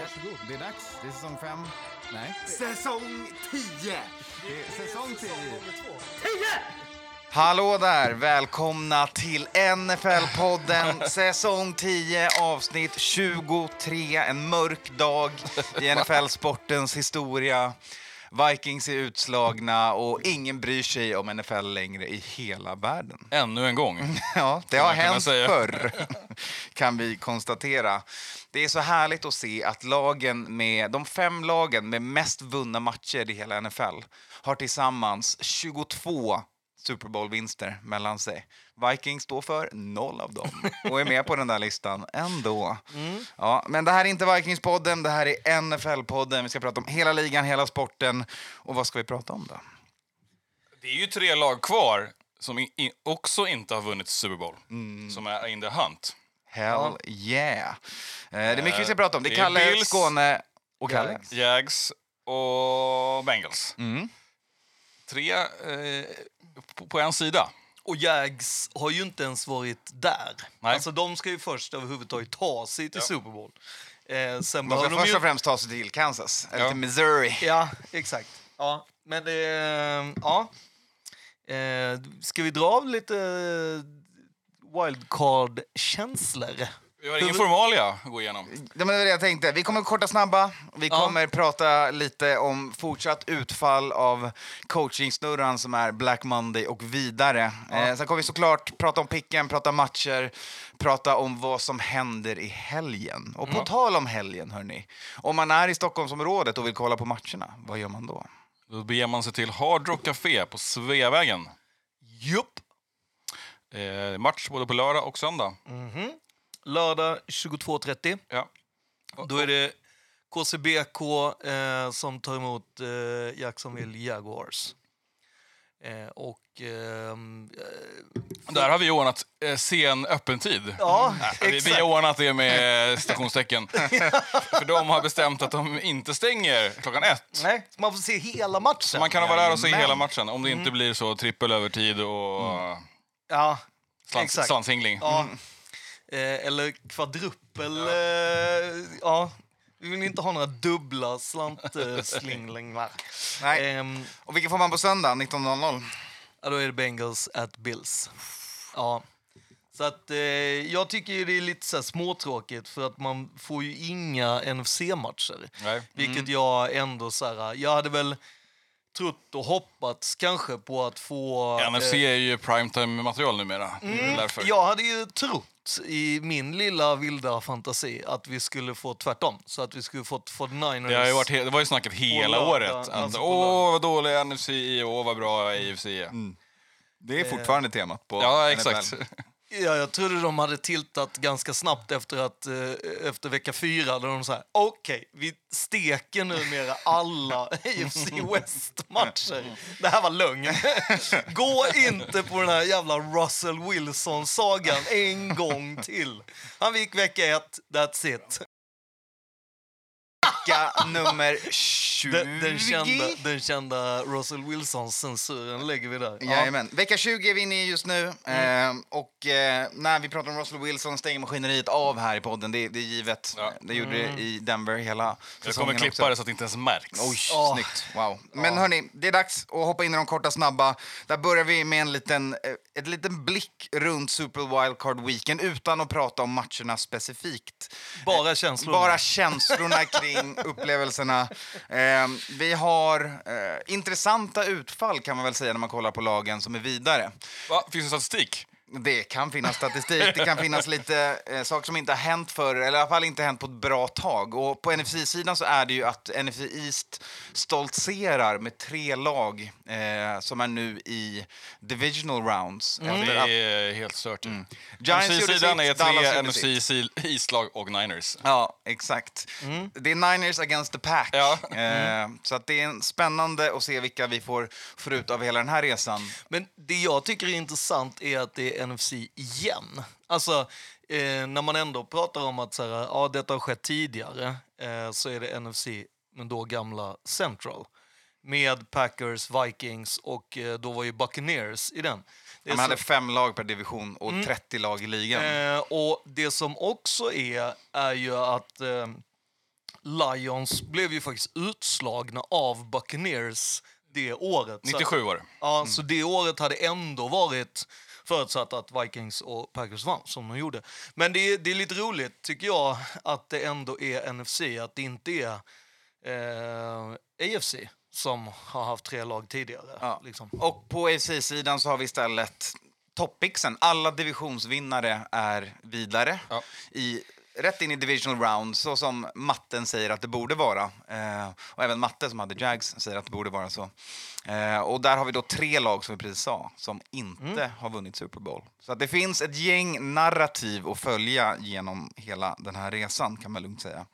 Varsågod. Det är dags. Det är säsong fem. Nej, Säsong 10! det är säsong tio. Hallå där! Välkomna till NFL-podden, säsong 10, avsnitt 23. En mörk dag i NFL-sportens historia. Vikings är utslagna och ingen bryr sig om NFL längre i hela världen. Ännu en gång. Ja, det har hänt säga. förr, kan vi konstatera. Det är så härligt att se att lagen med, de fem lagen med mest vunna matcher i hela NFL har tillsammans 22 Super Bowl-vinster mellan sig. Vikings står för noll av dem och är med på den där listan ändå. Ja, men det här är inte Vikings-podden, det här är NFL-podden. Vi ska prata om hela ligan, hela sporten. Och vad ska vi prata om då? Det är ju tre lag kvar som också inte har vunnit Super Bowl. Mm. Som är in the hunt. Hell yeah! Eh, det är mycket vi ska Eh, prata om. Det är Kalle, Bills, Skåne och Kalle. Jags och Bengals. Mm. Tre eh, på, på en sida. Och Jags har ju inte ens varit där. Nej. Alltså de ska ju först överhuvudtaget ta sig till Ja. Super Bowl. Eh, sen De ska de först ju... och främst ta sig till Kansas, eller Ja. till Missouri. Ja, exakt. Ja, men det... Ja. Eh, ska vi dra av lite wildcard-känslor? Vi har ingen formalia att gå igenom. Det var det jag tänkte. Vi kommer korta snabba. Vi Ja. kommer prata lite om fortsatt utfall av coachingsnurran som är Black Monday och vidare. Eh, sen kommer vi såklart prata om picken, prata matcher, prata om vad som händer i helgen. Och på tal om helgen, hörni. Om man är i Stockholmsområdet och vill kolla på matcherna, vad gör man då? Då beger man sig till Hard Rock Café på Sveavägen. Jupp. Eh, match både på lördag och söndag. Lördag 22.30. Ja. Då är det KCBK eh, som tar emot eh, Jacksonville Jaguars. Eh, och... ehm, eh, Där har vi ordnat eh, sen öppentid. ja, Nej, vi, vi har ordnat det med stationstecken. För de har bestämt att de inte stänger klockan ett. Nej, man får se hela matchen. Man kan vara där och se hela matchen om det inte blir så trippel övertid och Ja, slans, exakt. slanshingling. Ja. Eh, eller kvadruppel. Eh, ja. Vi vill inte ha några dubbla slantslinglingar. Nej. Ehm, Och vilken får man på söndag, 19.00? ja, då är det Bengals at Bills. Ja. Så att eh, jag tycker ju det är lite så småtråkigt för att man får ju inga NFC-matcher. Vilket jag ändå så här, jag hade väl trott och hoppats kanske på att få... NFC eh, är ju primetime-material numera. Är därför. Jag hade ju trott i min lilla vilda fantasi att vi skulle få tvärtom. Så att vi skulle fått 49ers. Det, har ju varit, det var ju snacket hela lördag, året. Att, alltså Åh, vad dålig NFC är och åh, vad bra AFC är. Det är fortfarande temat på Ja, NFL. exakt. Ja, jag trodde de hade tiltat ganska snabbt efter, att, eh, efter vecka fyra. Där de sa okej, vi steker numera alla AFC West-matcher. Det här var lögn. Gå inte på den här jävla Russell Wilson-sagan en gång till. Han gick vecka ett, that's it. Vecka nummer 20. Den, den, kända, den kända Russell Wilson-censuren lägger vi där. Jajamän. Vecka 20 är vi inne i just nu. Mm. Eh, och eh, när vi pratar om Russell Wilson stänger maskineriet av här i podden. Det, det är givet. Ja. Det gjorde Mm. det i Denver hela Jag kommer klippa också. det så att det inte ens märks. Oj, Ja. snyggt. Wow. Men hörni, det är dags att hoppa in i de korta snabba. Där börjar vi med en liten, eh, ett liten blick runt Super Wildcard Weekend utan att prata om matcherna specifikt. Bara känslor. Bara känslorna kring upplevelserna. Eh, vi har eh, intressanta utfall kan man väl säga när man kollar på lagen som är vidare. Va? Finns det statistik? Det kan finnas statistik, det kan finnas lite eh, saker som inte har hänt förr, eller i alla fall inte hänt på ett bra tag. Och på NFC-sidan så är det ju att NFC East stoltserar med tre lag eh, som är nu i divisional rounds. Det Efter att, är helt stört. Mm. Sitt, är tre NFC. East-lag och Niners. Ja, exakt. Det är Niners against the pack. Ja. Eh, så att det är spännande att se vilka vi får, får ut av hela den här resan. Men det jag tycker är intressant är att det NFC igen. Alltså, eh, när man ändå pratar om att så här, ja, detta har skett tidigare eh, så är det NFC, men då gamla Central. Med Packers, Vikings och eh, då var ju Buccaneers i den. Det Man hade så- fem lag per division och 30 lag i ligan. Eh, och det som också är, är ju att eh, Lions blev ju faktiskt utslagna av Buccaneers det året. Så att- 97 år. Ja, så det året hade ändå varit förutsatt att Vikings och Packers vann, som de gjorde. Men det är, det är lite roligt, tycker jag, att det ändå är NFC, att det inte är eh, AFC som har haft tre lag tidigare. Ja. Liksom. Och på AFC-sidan så har vi istället toppixen. Alla divisionsvinnare är vidare. Ja. I, rätt in i divisional round, så som matten säger att det borde vara. Eh, och även matte som hade Jags säger att det borde vara så. Eh, och där har vi då tre lag, som vi precis sa, som inte har vunnit Super Bowl. Så att det finns ett gäng narrativ att följa genom hela den här resan, kan man lugnt säga.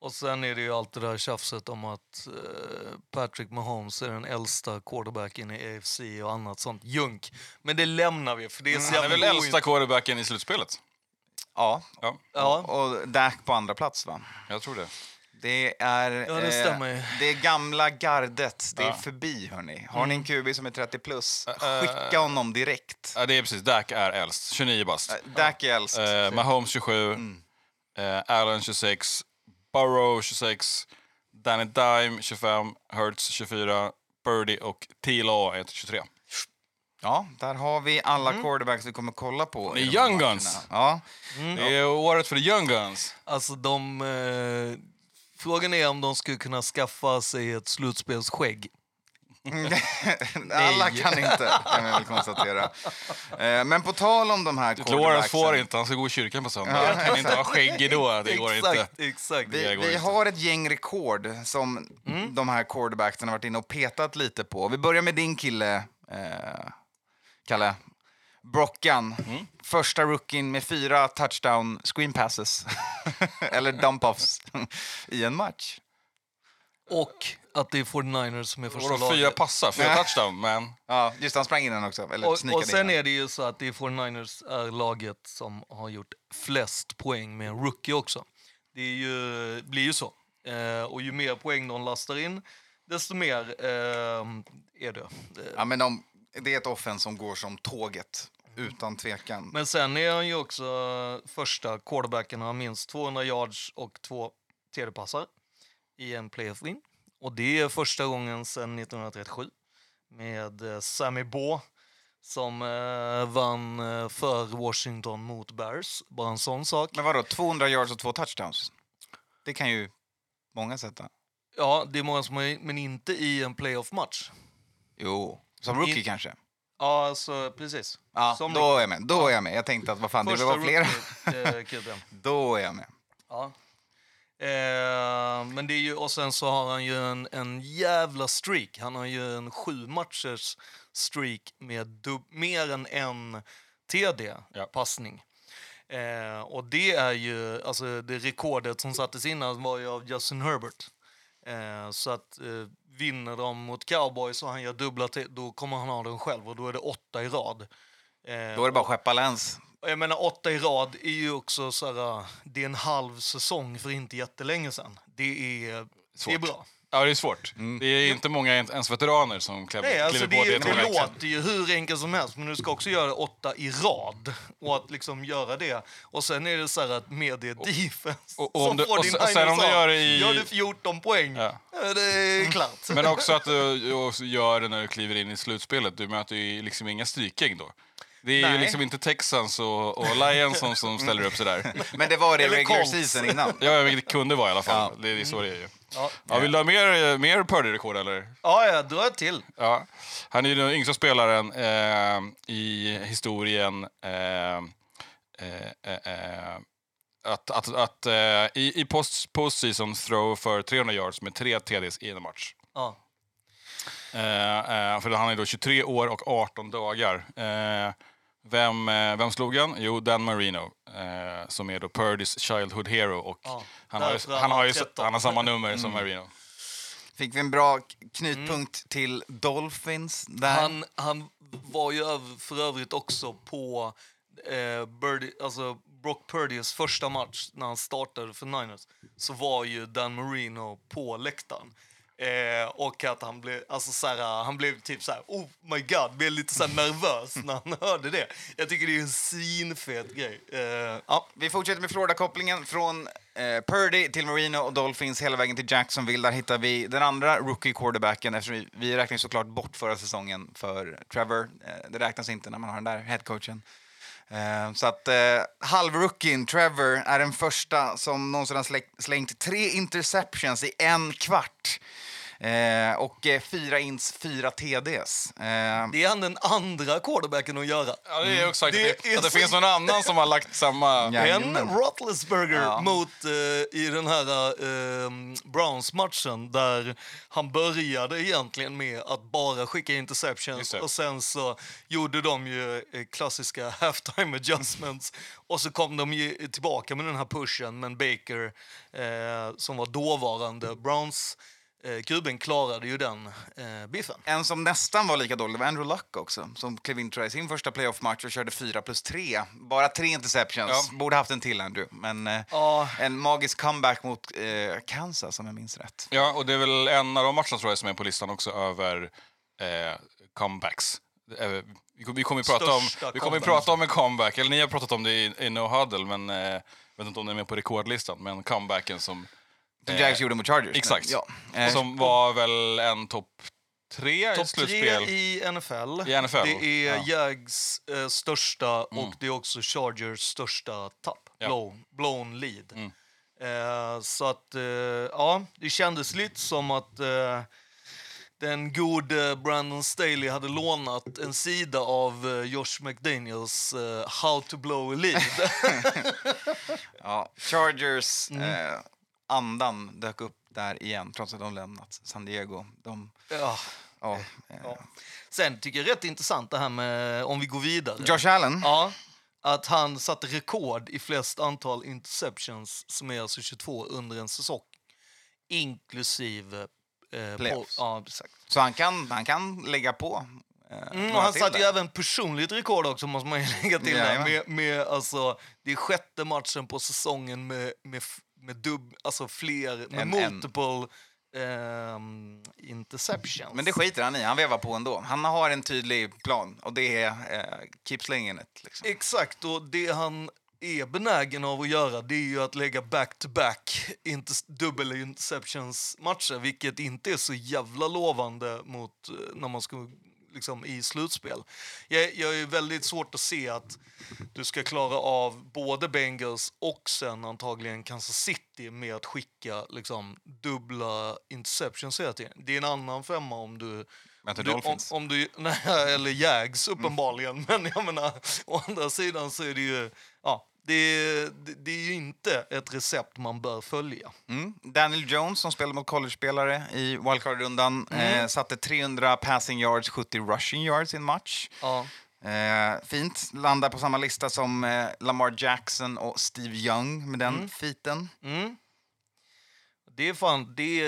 Och sen är det ju allt det där tjafset om att eh, Patrick Mahomes är den äldsta quarterbacken i AFC och annat sånt junk. Men det lämnar vi, för det är så Han är väl äldsta quarterbacken i slutspelet? Ja, Ja, Ja, och Dak på andra plats, va? jag tror det. Det är, Ja, det stämmer ju. det är gamla gardet. Det är Ja. förbi, hörni. Har ni en QB som är 30 plus, Äh, skicka honom direkt. Ja, det är precis. Dak är äldst. 29 bast. Äh, Dak är äldst. Eh, Mahomes 27, Mm. eh, Allen 26, Burrow 26, Danny Dime 25, Hurts 24, Purdy och T-Law är 23. Ja, där har vi alla quarterbacks vi kommer kolla på. Mm. Här Young. Guns. Ja. Det är året för the young guns. alltså de... Eh, frågan är om de skulle kunna skaffa sig ett slutspelsskägg. alla kan inte, kan vi väl konstatera. Eh, Men på tal om de här Lawrence quarterbacksen. får inte, han ska gå i kyrkan på söndag. Han kan inte ha skägg då, det går inte. exakt, exakt. Det Vi, går vi inte. har ett gäng rekord som Mm. de här quarterbacksen har varit inne och petat lite på. Vi börjar med din kille, eh, Kalle. Brockan. Mm. Första rookien med fyra touchdown screen passes. Eller dump-offs i en match. Och att det är 49ers som är första Vadå, fyra laget. passar, fyra touchdown, men... Ja, just han sprang in den också. Eller Och, och sen in är det ju så att det är 49ers är laget som har gjort flest poäng med en rookie också. Det är ju, blir ju så. Eh, och ju mer poäng de lastar in, desto mer eh, är det. Eh, Ja, men de, det är ett offense som går som tåget, utan tvekan. Men sen är han ju också första quarterbacken att ha minst 200 yards och två TD-passar i en playoff win. Och det är första gången sedan 1937 med eh, Sammy Baugh som eh, vann eh, för Washington mot Bears. Bara en sån sak. Men vadå, 200 yards och två touchdowns? Det kan ju många sätta. Ja, det är många som har, men inte i en playoff-match. Jo. Som rookie I- kanske? Ja, alltså precis. Ja, Som då är jag med. Då är jag med. Jag tänkte att vad fan, det Första var flera. rookie, eh. Då är jag med. Ja. Eh, men det är ju, och sen så har han ju en, en jävla streak. Han har ju en sju matchers streak med dub, mer än en TD-passning. Eh, och det är ju, alltså det rekordet som sattes innan var ju av Justin Herbert. Eh, så att eh, vinner de mot Cowboys och han gör dubbla, T- då kommer han ha den själv och då är det åtta i rad. Eh, Då är det bara att skeppa läns. Jag menar åtta i rad är ju också så här, det är en halv säsong för inte jättelänge sedan. Det är, det är bra. Ja, det är svårt. Det är inte många ens veteraner som kliver, Nej, alltså kliver det, på det det tåget. låter ju hur enkelt som helst, men du ska också göra åtta i rad. Och att liksom göra det. Och sen är det så här att med det defense och- och om så du- får din och sen om du gör av. det i- Gör du 14 poäng, Ja. ja. det är klart. Men också att du också gör det när du kliver in i slutspelet. Du möter ju liksom inga strykgäng då. Det är ju Nej. liksom inte Texans och, och Lions som, som ställer upp sådär. Men det var det regular season innan. Ja, det kunde vara i alla fall. Det är så det är ju. Ja, Ja, vill du ha mer, mer Purdy-rekord eller? ja, ja dra ett till. Ja. Han är den yngsta spelaren eh, i historien eh, eh, eh, eh, att, att, att eh, i, i post, postseason throw för 300 yards med tre TDs i en match. Ja. För han är då 23 år och 18 dagar. Vem, vem slog han? Jo, Dan Marino, eh, som är då Purdys childhood hero. Och Ja, han, har ju, han har ju, 13. han har samma nummer som Marino. Fick vi en bra knutpunkt till Dolphins där. Han, han var ju för övrigt också på eh, Birdie, alltså Brock Purdys första match när han startade för Niners. Så var ju Dan Marino på läktaren. Eh, och att han blev, alltså så här, han blev typ så här, oh my god, blev lite så nervös när han hörde det. Jag tycker det är en svinfet grej. Eh, ja. Vi fortsätter med Florida-kopplingen från eh, Purdy till Marino och Dolphins hela vägen till Jacksonville. Där hittar vi den andra rookie-quarterbacken eftersom vi, vi räknar såklart bort förra säsongen för Trevor. Eh, det räknas inte när man har den där headcoachen. Eh, så att eh, halvrookien Trevor är den första som någonsin har slängt tre interceptions i en kvart. Eh, och eh, fyra ins, fyra TDs. Eh, Det är han den andra quarterbacken att göra. Ja, det är exakt. Det att det, är att det finns någon annan som har lagt samma... En. Roethlisberger Ja. mot, eh, i den här eh, Browns-matchen där han började egentligen med att bara skicka interceptions och sen så gjorde de ju eh, klassiska halftime adjustments och så kom de ju tillbaka med den här pushen men Baker eh, som var dåvarande Browns eh, kuben klarade ju den eh, biffen. En som nästan var lika dålig var Andrew Luck också, som klev in i sin första playoff-match och körde 4 plus 3. Bara tre interceptions. Ja. Borde haft en till, Andrew. Men eh, Ja. en magisk comeback mot eh, Kansas, om jag minns rätt. Ja, och det är väl en av de matcherna tror jag som är på listan också över eh, comebacks. Eh, Vi kommer, ju prata om, vi kommer prata om en comeback, eller ni har pratat om det i, i No Huddle, men eh, jag vet inte om den är med på rekordlistan, men comebacken som... Som eh, Jags gjorde mot Chargers. Exakt. Ja. Eh, Som var väl en topp tre i Topp tre slutspel. i NFL. I NFL, Det är ja. Mm. Jags eh, största och det är också Chargers största tapp. Ja. Blown, blown lead. Mm. Eh, så att, eh, ja, det kändes lite som att eh, den gode Brandon Staley hade lånat en sida av eh, Josh McDaniels eh, How to blow a lead. Ja, Chargers Mm. Eh, andan dök upp där igen, trots att de lämnat San Diego. De, ja. ja, eh, Ja. Sen tycker jag det är rätt intressant det här med, om vi går vidare. Josh Allen, Ja, att han satte rekord i flest antal interceptions, som är alltså 22 under en säsong. Inklusive... Eh, Playoffs. Ja, exakt. så han kan, han kan lägga på. Eh, Mm, och han satte ju även personligt rekord också, måste man lägga till. Jajamän. Med, med, alltså, det är sjätte matchen på säsongen med, med, med dubb, alltså fler, med En- en. multiple ehm, interceptions. Men det skiter han i, han vevar på ändå. Han har en tydlig plan och det är eh, keep slinging it. Liksom. Exakt, och det han är benägen av att göra det är ju att lägga back-to-back inter- dubbel interceptions-matcher, vilket inte är så jävla lovande mot eh, när man ska liksom, i slutspel. Jag, jag är väldigt svårt att se att du ska klara av både Bengals och sen antagligen Kansas City med att skicka liksom, dubbla interceptions hela tiden. Det är en annan femma om du Möter du, om, Dolphins. om du, nej, eller Jags uppenbarligen, men jag menar, å andra sidan så är det ju, det, det, det är ju inte ett recept man bör följa. Mm. Daniel Jones som spelade mot college-spelare i wildcard-rundan Mm. eh, satte 300 passing yards, 70 rushing yards i en match. Ja. Eh, fint. Landar på samma lista som eh, Lamar Jackson och Steve Young med den Mm. fiten. Mm. Det är, fan, det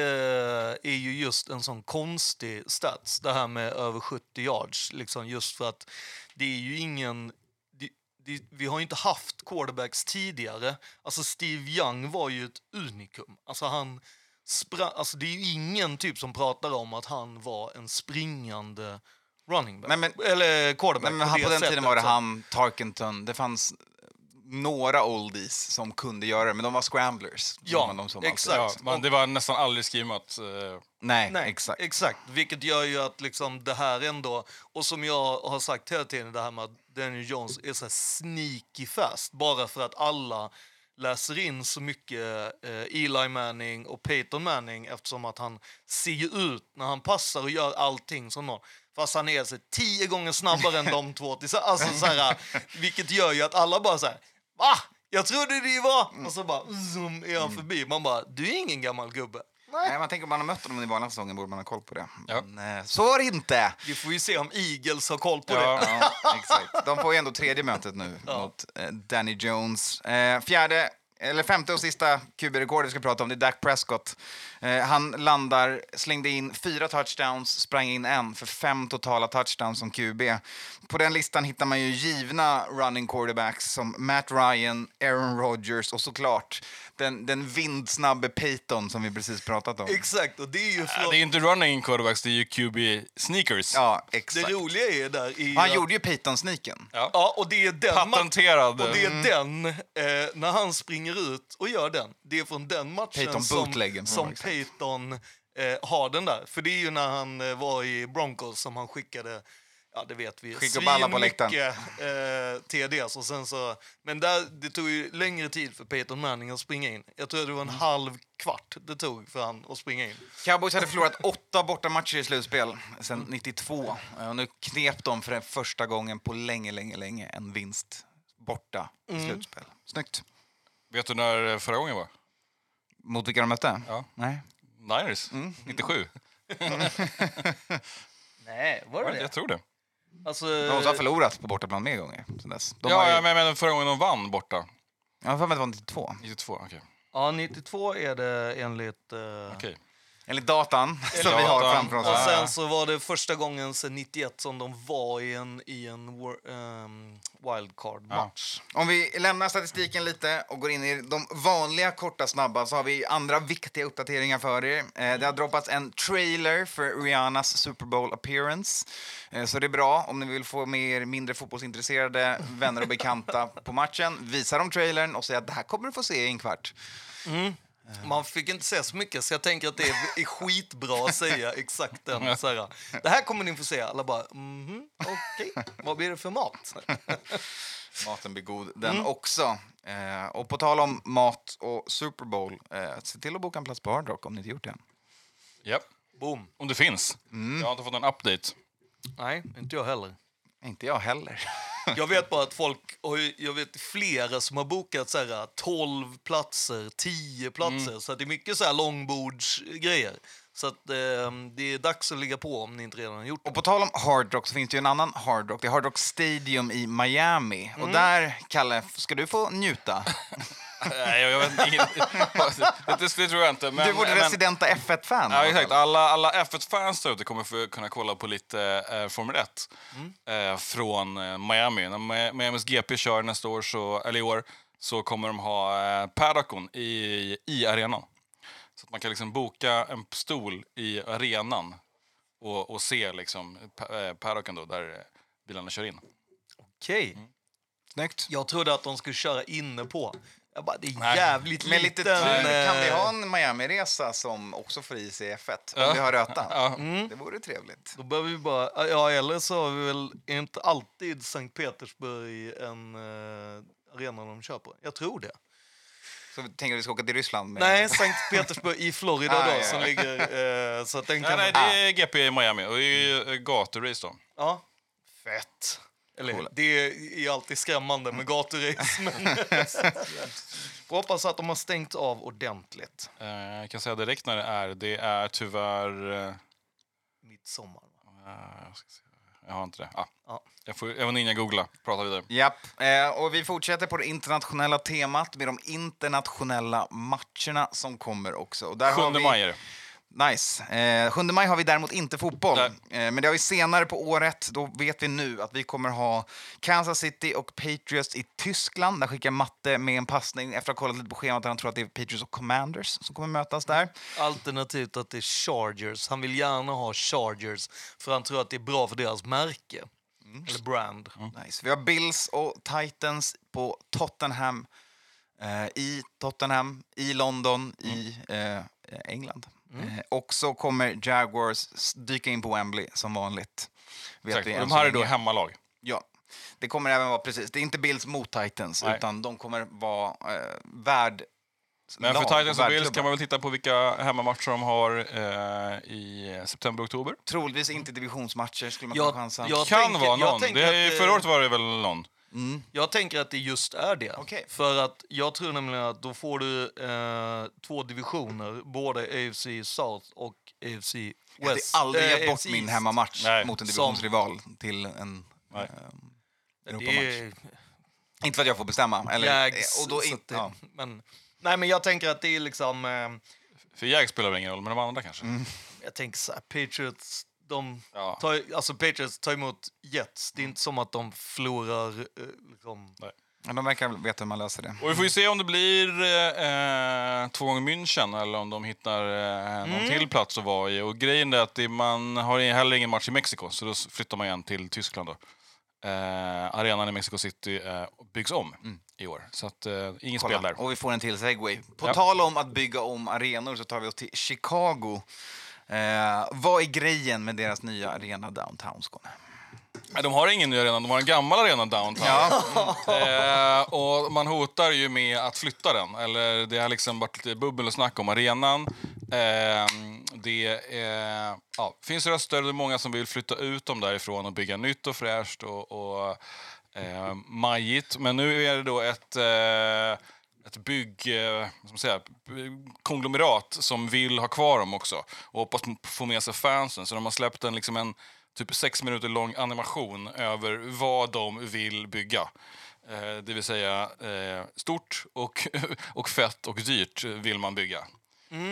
är ju just en sån konstig stats, det här med över 70 yards. Liksom just för att det är ju ingen... Vi har ju inte haft quarterbacks tidigare. Alltså Steve Young var ju ett unikum. Alltså han alltså det är ju ingen typ som pratar om att han var en springande running back. Nej, men- Eller quarterback. Nej, men det på den tiden sättet, var det han, Tarkenton. Det fanns några oldies som kunde göra det, men de var scramblers. Ja, de som exakt. alltid- Ja, men det var nästan aldrig skrivet. Eh, Nej, Nej, exakt. exakt. Vilket gör ju att liksom det här ändå, och som jag har sagt hela tiden, det här med att Daniel Jones är så här sneaky fast, bara för att alla läser in så mycket eh, Eli Manning och Peyton Manning eftersom att han ser ut när han passar och gör allting som någon. Fast han är så tio gånger snabbare än de två. Alltså, så här, vilket gör ju att alla bara så här, va? Jag trodde det var... Och så bara zoom är han förbi. Man bara, du är ingen gammal gubbe. Nej, man tänker om man har mött honom i vanliga säsongen borde man ha koll på det. Ja. Men, eh, så var det inte! Vi får ju se om Eagles har koll på Ja. det. Ja, exakt. De får ju ändå tredje mötet nu mot eh, Danny Jones. Eh, fjärde, eller femte och sista QB-rekordet vi ska prata om, det är Dak Prescott. Eh, han landar, slängde in fyra touchdowns, sprang in en för fem totala touchdowns som QB. På den listan hittar man ju givna running quarterbacks som Matt Ryan, Aaron Rodgers och såklart den, den vindsnabbe Peyton som vi precis pratat om. Exakt, och det är ju Ja, från... Det är inte running quarterbacks, det är ju QB sneakers. Ja, Det exakt. roliga är där i... Han att- gjorde ju Peyton-sniken. Ja, och det är den... Patenterad. Och det är den, eh, när han springer ut och gör den, det är från den matchen Peyton som, som ja, Peyton eh, har den där. För det är ju när han eh, var i Broncos som han skickade, ja det vet vi, Skicka ballar på läktaren. svinmycket, eh, TDs. Och sen så, men där, det tog ju längre tid för Peyton Manning att springa in. Jag tror det var en Mm. halv kvart det tog för han att springa in. Cowboys hade förlorat åtta bortamatcher i slutspel sedan 92. Eh, Och nu knep de för den första gången på länge, länge, länge en vinst borta i slutspel. Snyggt. Vet du när eh, förra gången var? Mot vilka de mötte? Ja. Nej. Niners, 97. Nej, var Ja, Jag tror det. Alltså, De har förlorat på bortaplan mer gånger sen dess. De ja, ju... ja, men, men förra gången de vann borta. Jag har för mig att det var 92. 92, okej. ja, 92 är det enligt... eh, Okej. Enligt datan som vi har datan. framför oss. Och Ja. sen så var det första gången sedan 91 som de var i en, i en wor- ehm, wildcard-match. Om vi lämnar statistiken lite och går in i de vanliga korta snabba så har vi andra viktiga uppdateringar för er. Eh, Det har droppats en trailer för Rihannas Super Bowl appearance. Eh, Så det är bra om ni vill få med er mindre fotbollsintresserade vänner och bekanta på matchen. Visa dem trailern och säg att det här kommer du få se i en kvart. Man fick inte se så mycket, så jag tänker att det är, är skitbra att säga exakt den. Så här, det här kommer ni få se. Alla bara, mhm, okej, vad blir det för mat? Maten blir god den också. Eh, Och på tal om mat och Super Bowl, eh, se till att boka en plats på Hard Rock om ni inte gjort det än. Japp. Boom. Om det finns. Jag har inte fått någon update. Nej, inte jag heller. Inte jag heller. Jag vet bara att folk, jag vet flera som har bokat så här 12 platser, 10 platser. Så att det är mycket så här långbordsgrejer. Så att eh, det är dags att ligga på om ni inte redan har gjort det. Och på tal om Hard Rock så finns det en annan Hard Rock. Det är Hard Rock Stadium i Miami. Mm. Och där, Kalle, ska du få njuta. Nej, jag, vet inte. det, det, det tror jag inte. Men, du men, residenta F1-fan. Ja, exakt. Alla, alla F1-fans där ute kommer få kunna kolla på lite eh, Formel 1 eh, från eh, Miami. När Mi- Miamis GP kör nästa år, så, eller i år, så kommer de ha eh, paddocken i, i arenan. Så att man kan liksom boka en stol i arenan och, och se liksom, eh, paddocken då, där eh, bilarna kör in. Okej. Snyggt. Jag trodde att de skulle köra inne på. Jag bara, det är Nej. jävligt Med lite tur kan vi eh, ha en Miami-resa som också får i sig F1. Ja. Om vi har röta. Ja. Mm. Det vore trevligt. Då behöver vi bara... Ja, eller så har vi väl inte alltid Sankt Petersburg en uh, arena de kör på. Jag tror det. Så vi tänker att vi ska åka till Ryssland. Med Nej, Sankt Petersburg i Florida Ah, då, ja, som ja. ligger... eh, så att den Nej, kan... nej, det är GP i Miami och det är ju eh, gaturace då. Ja. Fett. Eller, Coola. det är alltid skrämmande med gaturace, men... Får hoppas att de har stängt av ordentligt. Eh, jag kan säga direkt när det är. Det är tyvärr... eh, Midsommar. va? Eh, jag, ska se. jag har inte det. Ah. Ja. Jag får jag var ninja googla. Prata vidare. Japp, eh, och vi fortsätter på det internationella temat med de internationella matcherna som kommer också. Och där har 7 vi... maj är det. Nice. Eh, 7 maj har vi däremot inte fotboll. Eh, men det har vi senare på året. Då vet vi nu att vi kommer ha Kansas City och Patriots i Tyskland. Där skickar Matte med en passning efter att ha kollat lite på schemat. Han tror att det är Patriots och Commanders som kommer mötas där. Alternativt att det är Chargers. Han vill gärna ha Chargers för han tror att det är bra för deras märke. Eller brand. Nice. Vi har Bills och Titans på Tottenham. Eh, I Tottenham, i London, i eh, England. Eh, och så kommer Jaguars dyka in på Wembley som vanligt. Vet Exakt. Och de här är då hemmalag. Ja. Det kommer även vara precis, det är inte Bills mot Titans, Nej. utan de kommer vara eh, värd Men för Titans och Bills kan man väl titta på vilka hemmamatcher de har eh, i september, oktober. Troligtvis inte divisionsmatcher skulle man Jag- kunna chansa. jag- kan tänker- vara någon. Det, att förra året var det väl någon. Jag tänker att det just är det. Okej. För att jag tror nämligen att då får du eh, två divisioner, både AFC South och AFC West. Jag hade aldrig Eh, gett bort AFC min hemmamatch Nej. mot en Som- divisionsrival till en eh, Europamatch. Är Inte för att jag får bestämma. Eller, Jags, eh, och då in, det, ja. men, nej, men jag tänker att det är liksom... Eh, För Jags spelar väl ingen roll, men de andra kanske. Mm. jag tänker så här, Patriots, de Ja. tar, alltså Patriots tar emot Jets. Det är inte som att de förlorar eh, liksom... Men de verkar veta hur man löser det. Och vi får ju se om det blir eh, två gånger München eller om de hittar eh, någon till plats att vara i. Och grejen är att det, man har heller ingen match i Mexiko, så då flyttar man igen till Tyskland. Då. Eh, arenan i Mexico City eh, byggs om i år, så att, eh, ingen spel där. Och vi får en till segway. På Ja. tal om att bygga om arenor så tar vi oss till Chicago. Eh, vad är grejen med deras nya arena downtown, Skåne? De har ingen ny arena, de har en gammal arena downtown. Eh, och man hotar ju med att flytta den. Eller det har liksom varit lite bubbel och snack om arenan. Eh, det eh, ja, finns röster, det är många som vill flytta ut dem därifrån och bygga nytt och fräscht och, och eh, majigt. Men nu är det då ett, eh, ett bygg, eh, man säga, konglomerat som vill ha kvar dem också och hoppas få med sig fansen. Så de har släppt en, liksom en typ sex minuter lång animation över vad de vill bygga. Eh, det vill säga eh, stort och, och fett och dyrt vill man bygga.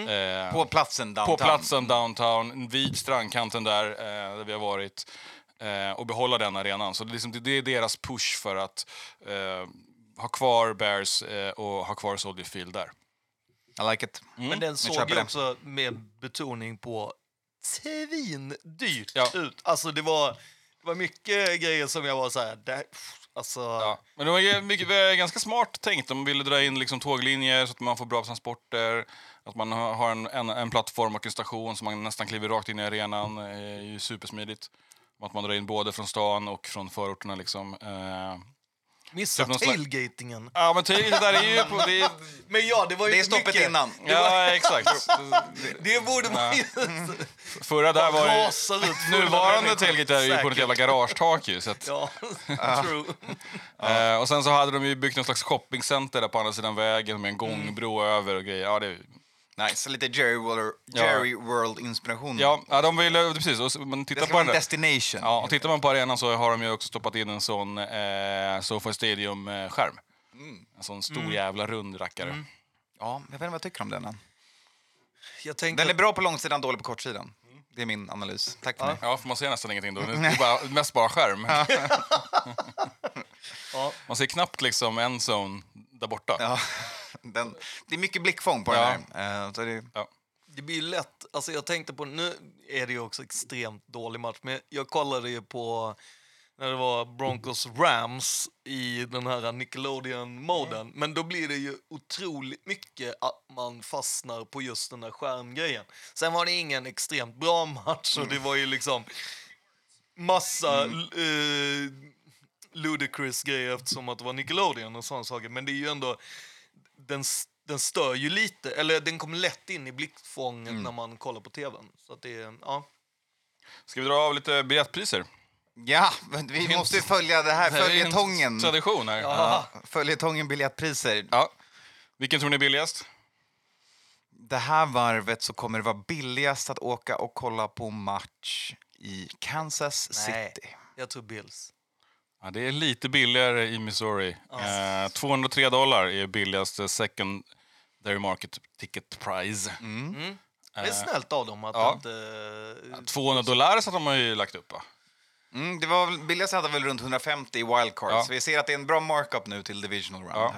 Eh, På platsen downtown. på platsen downtown, vid strandkanten där, eh, där vi har varit. Eh, och behålla den arenan. Så det är, liksom, det- är deras push för att ha kvar Bears eh, och ha kvar Soldier Field där. I like it. Men den såg ju också med betoning på svindyrt Ja. ut. Alltså det var, det var mycket grejer som jag var så här... Det, alltså, Ja. Men det var mycket, var ganska smart tänkt. De ville dra in liksom tåglinjer så att man får bra transporter. Att man har en, en, en plattform och en station så man nästan kliver rakt in i arenan. Det är ju supersmidigt. Att man drar in både från stan och från förorterna. Liksom. Eh, Missa Typ tailgatingen. ja, men det där är ju... På, det är, Men ja, det var ju Det är stoppet mycket. innan. ja, exakt. Det borde man ju... Förra där var ju... Nuvarande tailgate är ju på ett jävla garagetak ju. Så att, Ja, true. eh, och sen så hade de ju byggt någon slags shoppingcenter där på andra sidan vägen med en Mm. gångbro över och grejer. Ja, det, Nice. Lite Jerry, World, Jerry World-inspiration. ja, ja, de ville... Precis. Och, så- men Det titta ska på vara en destination. Ja, och tittar man på arenan så har de ju också stoppat in en sån eh, SoFi Stadium-skärm. En sån stor Mm. jävla rund rackare. Ja, jag vet inte vad jag tycker om den. än. Jag tänkte... Den är bra på långsidan, dålig på kortsidan. Det är min analys. Tack för mig. Ja, för man ser nästan ingenting då. Det är bara, mest bara skärm. Ja. Man ser knappt liksom en zone där borta. Ja, den, det är mycket blickfång på Ja. den här. Eh, så det, Det blir lätt, alltså jag tänkte på, nu är det ju också extremt dålig match, men jag kollade ju på när det var Broncos Rams i den här Nickelodeon-moden. Men då blir det ju otroligt mycket att man fastnar på just den där skärmgrejen. Sen var det ingen extremt bra match och det var ju liksom massa eh, ludicrous grejer eftersom att det var Nickelodeon och sådana saker. Men det är ju ändå, den, den stör ju lite, eller den kommer lätt in i blickfånget när man kollar på tvn. Så att det ja. Ska vi dra av lite biljettpriser? ja, men vi måste ju följa det här, följetongen. Tradition här. Ja, följetongen biljettpriser. Ja. Vilken tror ni är billigast? Det här varvet så kommer det vara billigast att åka och kolla på match i Kansas Nej. City. Jag tror Bills. Ja, det är lite billigare i Missouri. Eh, 203 dollar är billigaste secondary market ticket price. Det är snällt av dem att ja. inte... 200 dollar så att de har ju lagt upp va? Mm, det var väl, billigast hade väl runt 150 i wildcard, Ja. så vi ser att det är en bra markup nu till divisional round Ja.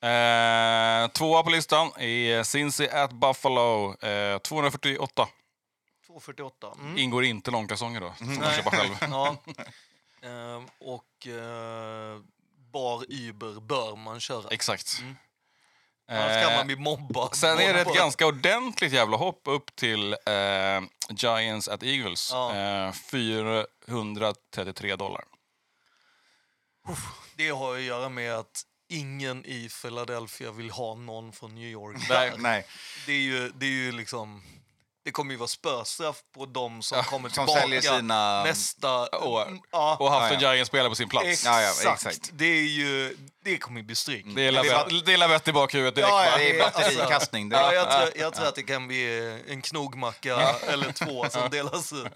här. Eh, tvåa på listan är Cincy at Buffalo. Eh, 248. 2,48. Mm. Ingår inte långkalsonger då. Får man köpa själv. Ja. Ehm, och eh, bar Uber bör man köra. Exakt. Annars kan Eh, man bli mobbad. Sen är det ett ganska ordentligt jävla hopp upp till eh, Giants at Eagles. Ja. Eh, 433 dollar. Det har att göra med att ingen i Philadelphia vill ha någon från New York. Nej. Nej, Det är ju, det är ju liksom... Det kommer ju vara spöstraff på de som kommer som tillbaka säljer sina- nästa År. Ja, Och haft Ja, en ja. Giants-spelare på sin plats. exakt. Ja, ja, exakt. Det är ju... Det kommer ju bli stryk. Det är det är lavett- i bakhuvudet direkt. Ja, ja, det är det- batterikastning. Det Ja, jag, tror, jag tror att det kan bli en knogmacka eller två som delas ut.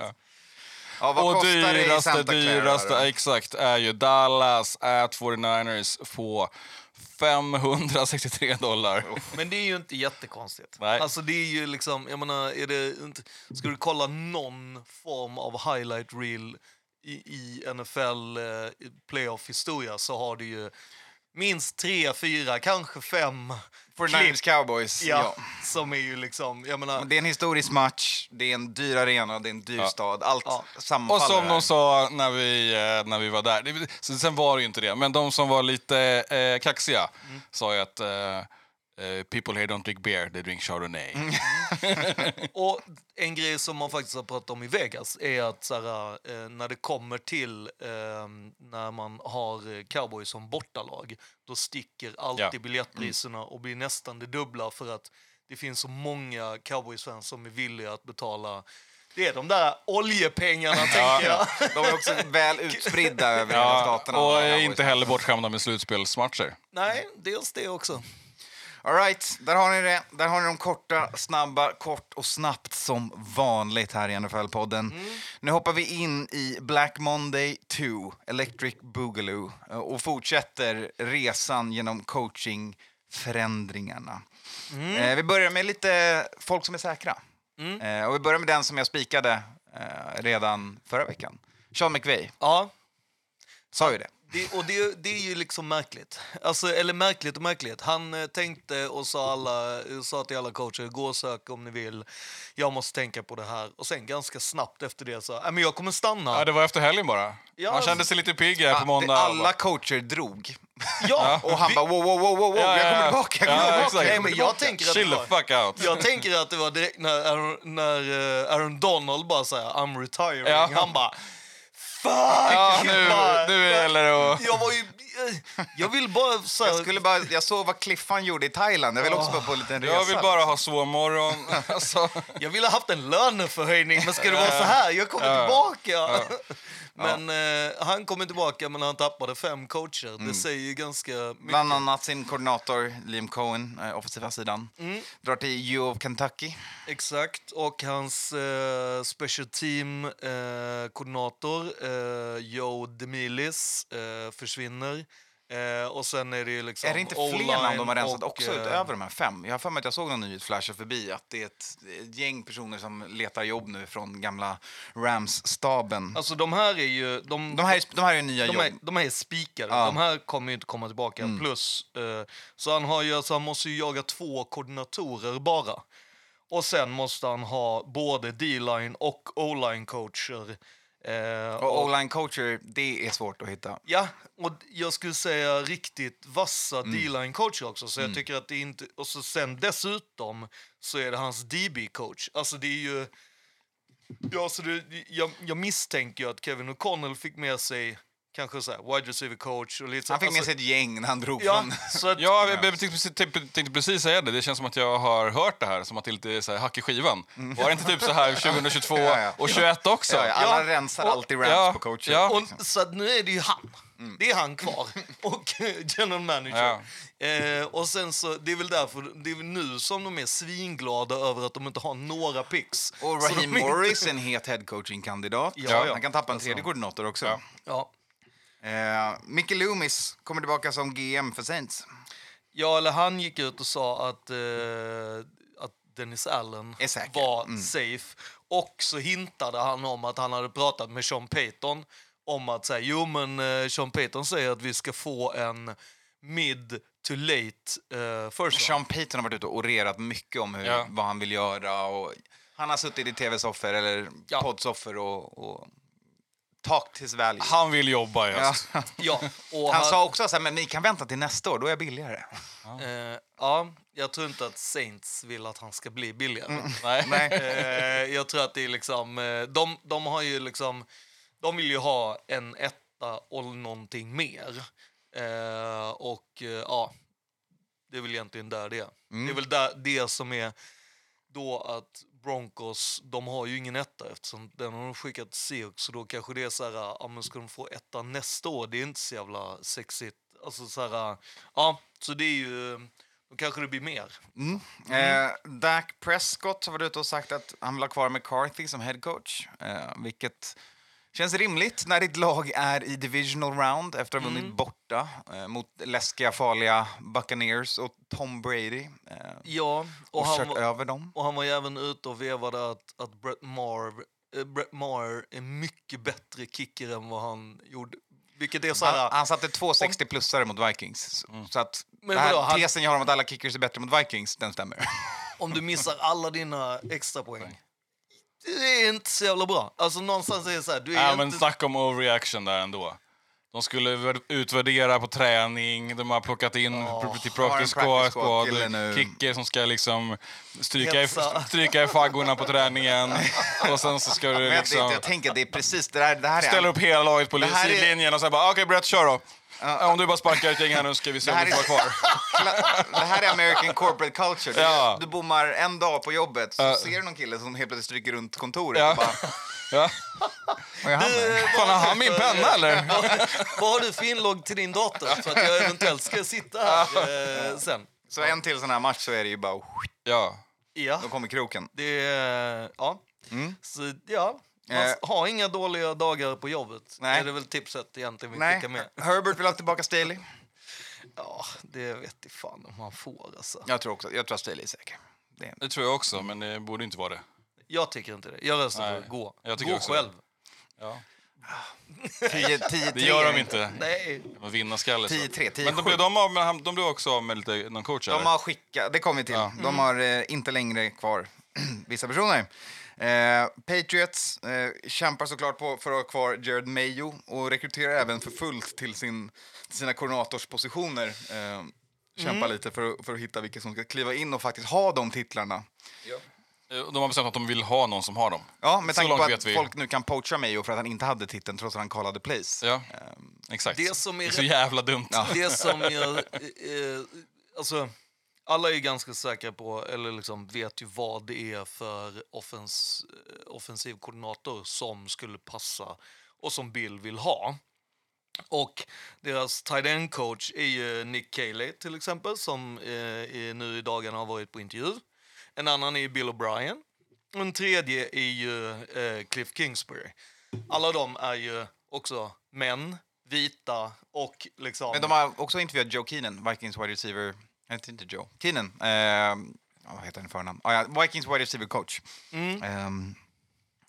ja, vad Och dyraste, dyraste, exakt, är ju Dallas at 49ers på 563 dollar. Men det är ju inte jättekonstigt. Nej. Alltså det är ju liksom, jag menar, är det inte, ska du kolla någon form av highlight reel i, i NFL eh, playoff-historia så har du ju minst tre, fyra, kanske fem 49ers Cowboys. ja, Ja. som är ju liksom, jag menar, Det är en historisk match, det är en dyr arena, det är en dyr Ja. stad. Allt Ja. Och sammanfaller som här. de sa när vi, eh, när vi var där, så sen var det ju inte det, men de som var lite eh, kaxiga Mm. sa ju att eh, eh, people here don't drink beer, they drink chardonnay. Mm. Och en grej som man faktiskt har pratat om i Vegas är att så här, eh, när det kommer till eh, när man har eh, cowboys som bortalag, då sticker alltid Ja. biljettpriserna och blir nästan det dubbla för att det finns så många cowboys-fans som är villiga att betala det är de där oljepengarna, tänker jag. De är också väl utspridda över hela Ja, staterna. och är inte heller bortskämda med slutspelsmatcher. Nej, dels det också. All right, där har ni det. Där har ni de korta, snabba, kort och snabbt som vanligt här i NFL-podden. Nu hoppar vi in i Black Monday 2, Electric Boogaloo eh, och fortsätter resan genom coachingförändringarna. Eh, vi börjar med lite folk som är säkra. Eh, och vi börjar med den som jag spikade eh, redan förra veckan. Sean McVay Ja, sa ju det. Det, och det, det är ju liksom märkligt. Alltså, eller märkligt och märkligt. Han eh, tänkte och sa, alla, sa till alla coacher, gå och sök om ni vill. Jag måste tänka på det här. Och sen ganska snabbt efter det sa, "Nej, men jag kommer stanna. Ja, det var efter helgen bara. Ja, Han kände sig lite pigg här på måndag. det- alla coacher drog. Ja, Och han vi- bara wow, wow, wow, wow. Ja, jag ja, kommer tillbaka, jag kommer Ja, tillbaka. Nej, men jag tänker att Chill det the var, fuck out. jag tänker att det var direkt när Aaron, när eh, Aaron Donald bara säger I'm retiring. Ja. Han bara Fuck! Ja, nu, Bara- nu gäller det att... Jag var ju... Jag vill bara... Så här, Jag, skulle bara, jag såg vad Cliffan gjorde i Thailand. Jag vill också bara på en liten resa. Jag vill bara ha sovmorgon. Alltså, Jag ville haft en löneförhöjning, men ska det vara så här? Jag kommer tillbaka! Men eh, han kommer tillbaka, men han tappade fem coacher. Det säger ju ganska mycket. Bland annat sin koordinator Liam Cohen, eh, offensiva sidan. Mm. Drar till U of Kentucky. Exakt. Och hans eh, special team-koordinator, eh, Joe DeMilis, eh, försvinner. Eh, och sen är det ju liksom är det inte fler namn de har rensat och, också eh, utöver de här fem? Jag har för mig att jag såg någon nyhet flasha förbi att det är ett, ett gäng personer som letar jobb nu från gamla Rams-staben. Alltså de här är ju... De, de, här, är- de här är nya de, jobb. är, de här är spikade. Ja. De här kommer ju inte komma tillbaka. Plus, eh, så han, har ju, alltså, han måste ju jaga två koordinatorer bara. Och sen måste han ha både D-line och O-line coacher. Eh, Och o-line coacher, det är svårt att hitta. Ja, och jag skulle säga riktigt vassa Mm. D-line coacher också. Så jag tycker att det inte... Och så sen dessutom så är det hans DB-coach. Alltså det är ju... Ja, så det, jag, jag misstänker att Kevin O'Connell fick med sig kanske så här, wide receiver coach och lite så. Han fick med alltså, sig ett gäng när han drog Ja, från... så att, Ja, jag tänkte precis, tänkte- tänkte precis säga det. Det känns som att jag har hört det här, som att det är lite så här hack i skivan. Var det inte typ så här 2022 Mm. Ja, ja. och 21 också? Ja, ja, alla Ja, rensar och- alltid ja, på coacher. ja. och, liksom. så att nu är det ju han. Det är han kvar. Och general manager. Eh, och sen så, det är väl därför, det är väl nu som de är svinglada över att de inte har några picks. Och Raheem Morris är en het headcoaching-kandidat. Ja, ja. Han kan tappa en Alltså. tredje koordinator också. Ja. Eh, Mickey Loomis kommer tillbaka som GM för Saints. ja, eller han gick ut och sa att, eh, att Dennis Allen var Mm. safe. Och så hintade han om att han hade pratat med Sean Payton om att säga, jo men eh, Sean Payton säger att vi ska få en mid to late eh, first. Sean Payton har varit ute och orerat mycket om hur, Ja. vad han vill göra. Och han har suttit i tv-soffor eller Ja. poddsoffor och, och talked his value. Han vill jobba i Ja. höst. Ja, och Han sa också så här, men ni kan vänta till nästa år, då är jag billigare. Eh, ja, jag tror inte att Saints vill att han ska bli billigare. Nej. Nej. Eh, jag tror att det är liksom... Eh, de, de har ju liksom... De vill ju ha en ett, etta och någonting mer. Eh, och eh, ja, det är väl egentligen där det är. Mm. Det är väl där, det som är då att Broncos, de har ju ingen etta eftersom den har de skickat till Seahawks. Så då kanske det är så här, ja men ska de få etta nästa år? Det är inte så jävla sexigt. Alltså så här, ja, så det är ju, då kanske det blir mer. Mm. Eh, Dak Prescott har varit ute och sagt att han vill ha kvar McCarthy som head coach, eh, vilket känns rimligt när ditt lag är i divisional round efter att ha vunnit borta eh, mot läskiga, farliga Buccaneers och Tom Brady eh, Ja, och, och han, kört var- över dem. och han var ju även ute och vevade att, att Brett Marv, eh, Brett Maher är mycket bättre kicker än vad han gjorde. Vilket är så här, Han, han satte två 60-plussare mot Vikings. Så- Så att Men den här vadå, han- tesen jag har om att alla kickers är bättre mot Vikings, den stämmer. om du missar alla dina extra poäng. Det är inte så jävla bra. Alltså någonstans är det så här, du är Ja, inte... men snacka om overreaction där ändå. De skulle vär- utvärdera på träning, de har plockat in pr- till practice squad, squad kicker som ska liksom stryka i, stryka i faggorna på träningen. Och sen så ska du Men jag, liksom jag tänker det är precis det här, det här är... ställa upp hela laget på här är- sidlinjen och sen bara okej Brett kör då. Ja, om du bara sparkar ett gäng här nu ska vi se om du får vara kvar. Det här är American corporate culture. Du, Ja. du bommar en dag på jobbet så Ja. ser du någon kille som helt plötsligt stryker runt kontoret Ja. och bara... Ja. Han med? Fan, har han min penna eller? Vad har du för inlogg till din dator? Så att jag eventuellt ska sitta här eh, sen. Så en till sån här match så är det ju bara... Ja. Ja, Då kommer kroken. det är... Ja. Mm. Så ja, Eh. har inga dåliga dagar på jobbet. Nej. Det är väl tipset egentligen vi Nej, med. Herbert vill ha tillbaka Staley. Ja, det vet jag fan om man får alltså. Jag tror också, jag tror att Staley är säker. Det, Det tror jag också, men det borde inte vara det. Jag tycker inte det. Jag röstar Nej, för gå. jag tycker gå också själv. Ja. 10-3. Det gör de inte. Nej. De vinner skalle. så. 10-3, 10-7. Men de blev, de, av med, han- de blev också av med lite, någon coach, eller? De har skickat, det kommer vi till. Ja. De har eh, inte längre kvar vissa personer. Eh, Patriots eh, kämpar såklart på för att ha kvar Jared Mayo och rekryterar även för fullt till, sin, till sina koordinatorspositioner. Eh, kämpar lite för, att- för att hitta vilka som ska kliva in och faktiskt ha de titlarna. De har bestämt att de vill ha någon som har dem. Ja, med tanke på att vi. folk nu kan poacha Mayo för att han inte hade titeln trots att han callade plays. Ja, Ehm, exakt. Det som är det är så jävla dumt. Ja. Det som jag... Eh, eh, alltså, alla är ju ganska säkra på, eller liksom vet ju vad det är för offens, eh, offensiv koordinator som skulle passa och som Bill vill ha. Och deras tight end coach är ju Nick Cayley till exempel, som eh, är nu i dagarna har varit på intervju. En annan är Bill O'Brien. Och en tredje är ju eh, Cliff Kingsbury. Alla de är ju också män, vita och liksom... Men de har också intervjuat Joe Keenan, Vikings wide receiver. Jag heter inte Joe. Keenan. Eh, vad heter han i förnamn? Ah, ja, Vikings wide receiver coach. Mm, Ehm,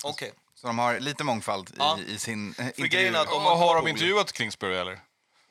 Okej. så de har lite mångfald Ja. i, i sin eh, intervju. att Och man har de intervjuat Kingsbury, eller?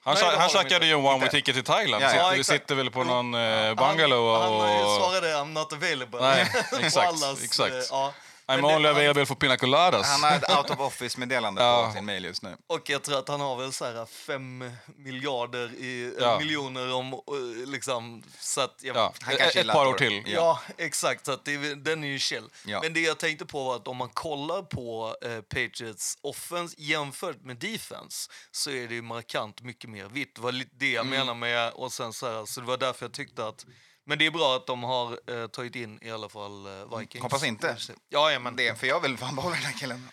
Han, Nej, har han de tjackade ju en one way ticket till Thailand. Ja, ja. vi sitter väl på någon eh, bungalow Han, han eh, och... svarade I'm not available. Nej, exakt, allas, exakt. eh, ja. I'm only available for pina coladas. Han har ett out of office-meddelande Ja. på sin mail just nu. Och jag tror att han har väl så här fem miljarder i, Ja. miljoner om eh, liksom så att jag, Ja, Han ett, kanske ett gillar par år till. Ja, exakt. Så att det, är- den är ju chill. Ja. Men det jag tänkte på var att om man kollar på eh, Patriots offense jämfört med defense så är det ju markant mycket mer vitt. Det var lite det jag Mm. menar med och sen så här, så det var därför jag tyckte att men det är bra att de har eh, tagit in i alla fall eh, Vikings. Hoppas inte. Ja, ja men det, för jag vill fan behålla den här killen.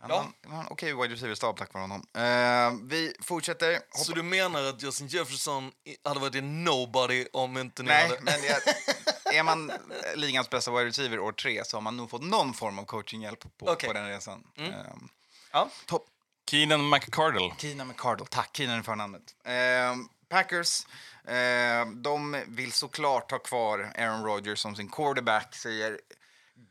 Han Ja. har en okej wide receiver-stab tack vare honom. Eh, vi fortsätter. Så Hoppa- du menar att Justin Jefferson hade varit en nobody om inte ni Nej, hade... men jag, är man eh, ligans bästa wide receiver år tre så har man nog fått någon form av coachinghjälp på, Okej. på den resan. Mm. Ehm, Ja. topp. Keenan McCardle. Keenan McCardle, tack. Keenan är förnamnet. Ehm, Packers, ehm, de vill såklart ha kvar Aaron Rodgers som sin quarterback, säger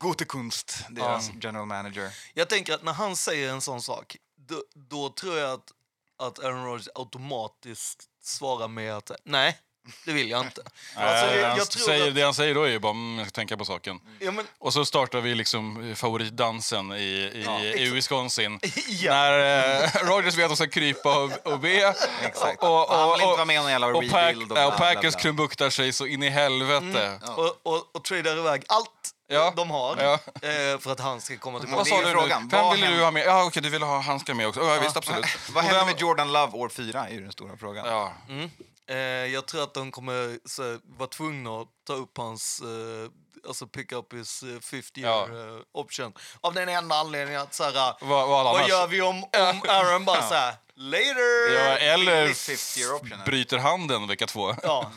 Gutekunst, deras general manager. Jag tänker att när han säger en sån sak, då, då tror jag att, att Aaron Rodgers automatiskt svarar med att nej, Det vill jag inte. Alltså, det, jag, han jag tror säger, att, det han säger då är ju bara mm, jag ska tänka på saken. ja, men, Och så startar vi liksom favoritdansen i, i, Ja, i Wisconsin. Ja. När eh, Rogers vet att de ska krypa och, och be. Exakt. Och, och, han vill inte och, vara med någon jävla och, Pack, och ja, bla, och Packers krumbuktar sig så in i helvete. och, och, och tradar iväg allt Ja. de har Ja. eh, för att han ska komma Vad tillbaka. är sa du frågan. Vem Vad ville du ha med? Ja, okej, du ville ha han ska med också. Ja, visst, absolut. Vad Och händer vem- med Jordan Love år fyra är ju den stora frågan. Ja. Mm. Eh, jag tror att de kommer så, vara tvungna att ta upp hans, eh, alltså pick up his eh, 50 year eh, option. Av den enda anledningen att så här, Vad, vad vad annars? gör vi om, om Aaron bara så här, later! Ja, eller Billigt 50 year option, eller? bryter handen vecka två. Ja,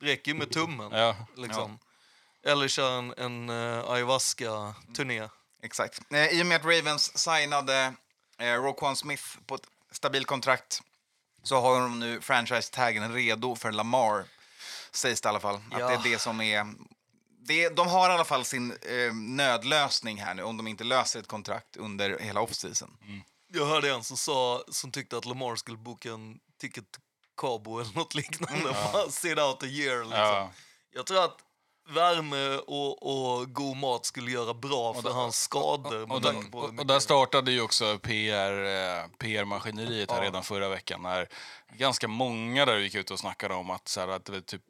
räcker ju med tummen. Ja. Liksom. Eller kör en, en uh, ayahuasca-turné. Exakt. Eh, I och med att Ravens signade eh, Roquan Smith på ett stabilt kontrakt så har de nu franchise-taggen redo för Lamar, sägs det i alla fall. Att Ja. det är det som är... Det, de har i alla fall sin eh, nödlösning här nu om de inte löser ett kontrakt under hela offseason. Jag hörde en som, sa, som tyckte att Lamar skulle boka en ticket till Cabo eller något liknande. Bara sit out a year. Liksom. Ja. Jag tror att värme och, och god mat skulle göra bra för hans skador. Och, på hur och, och där startade ju också PR, eh, PR-maskineriet här Ja. redan förra veckan. När ganska många där gick ut och snackade om att, så här, att det var typ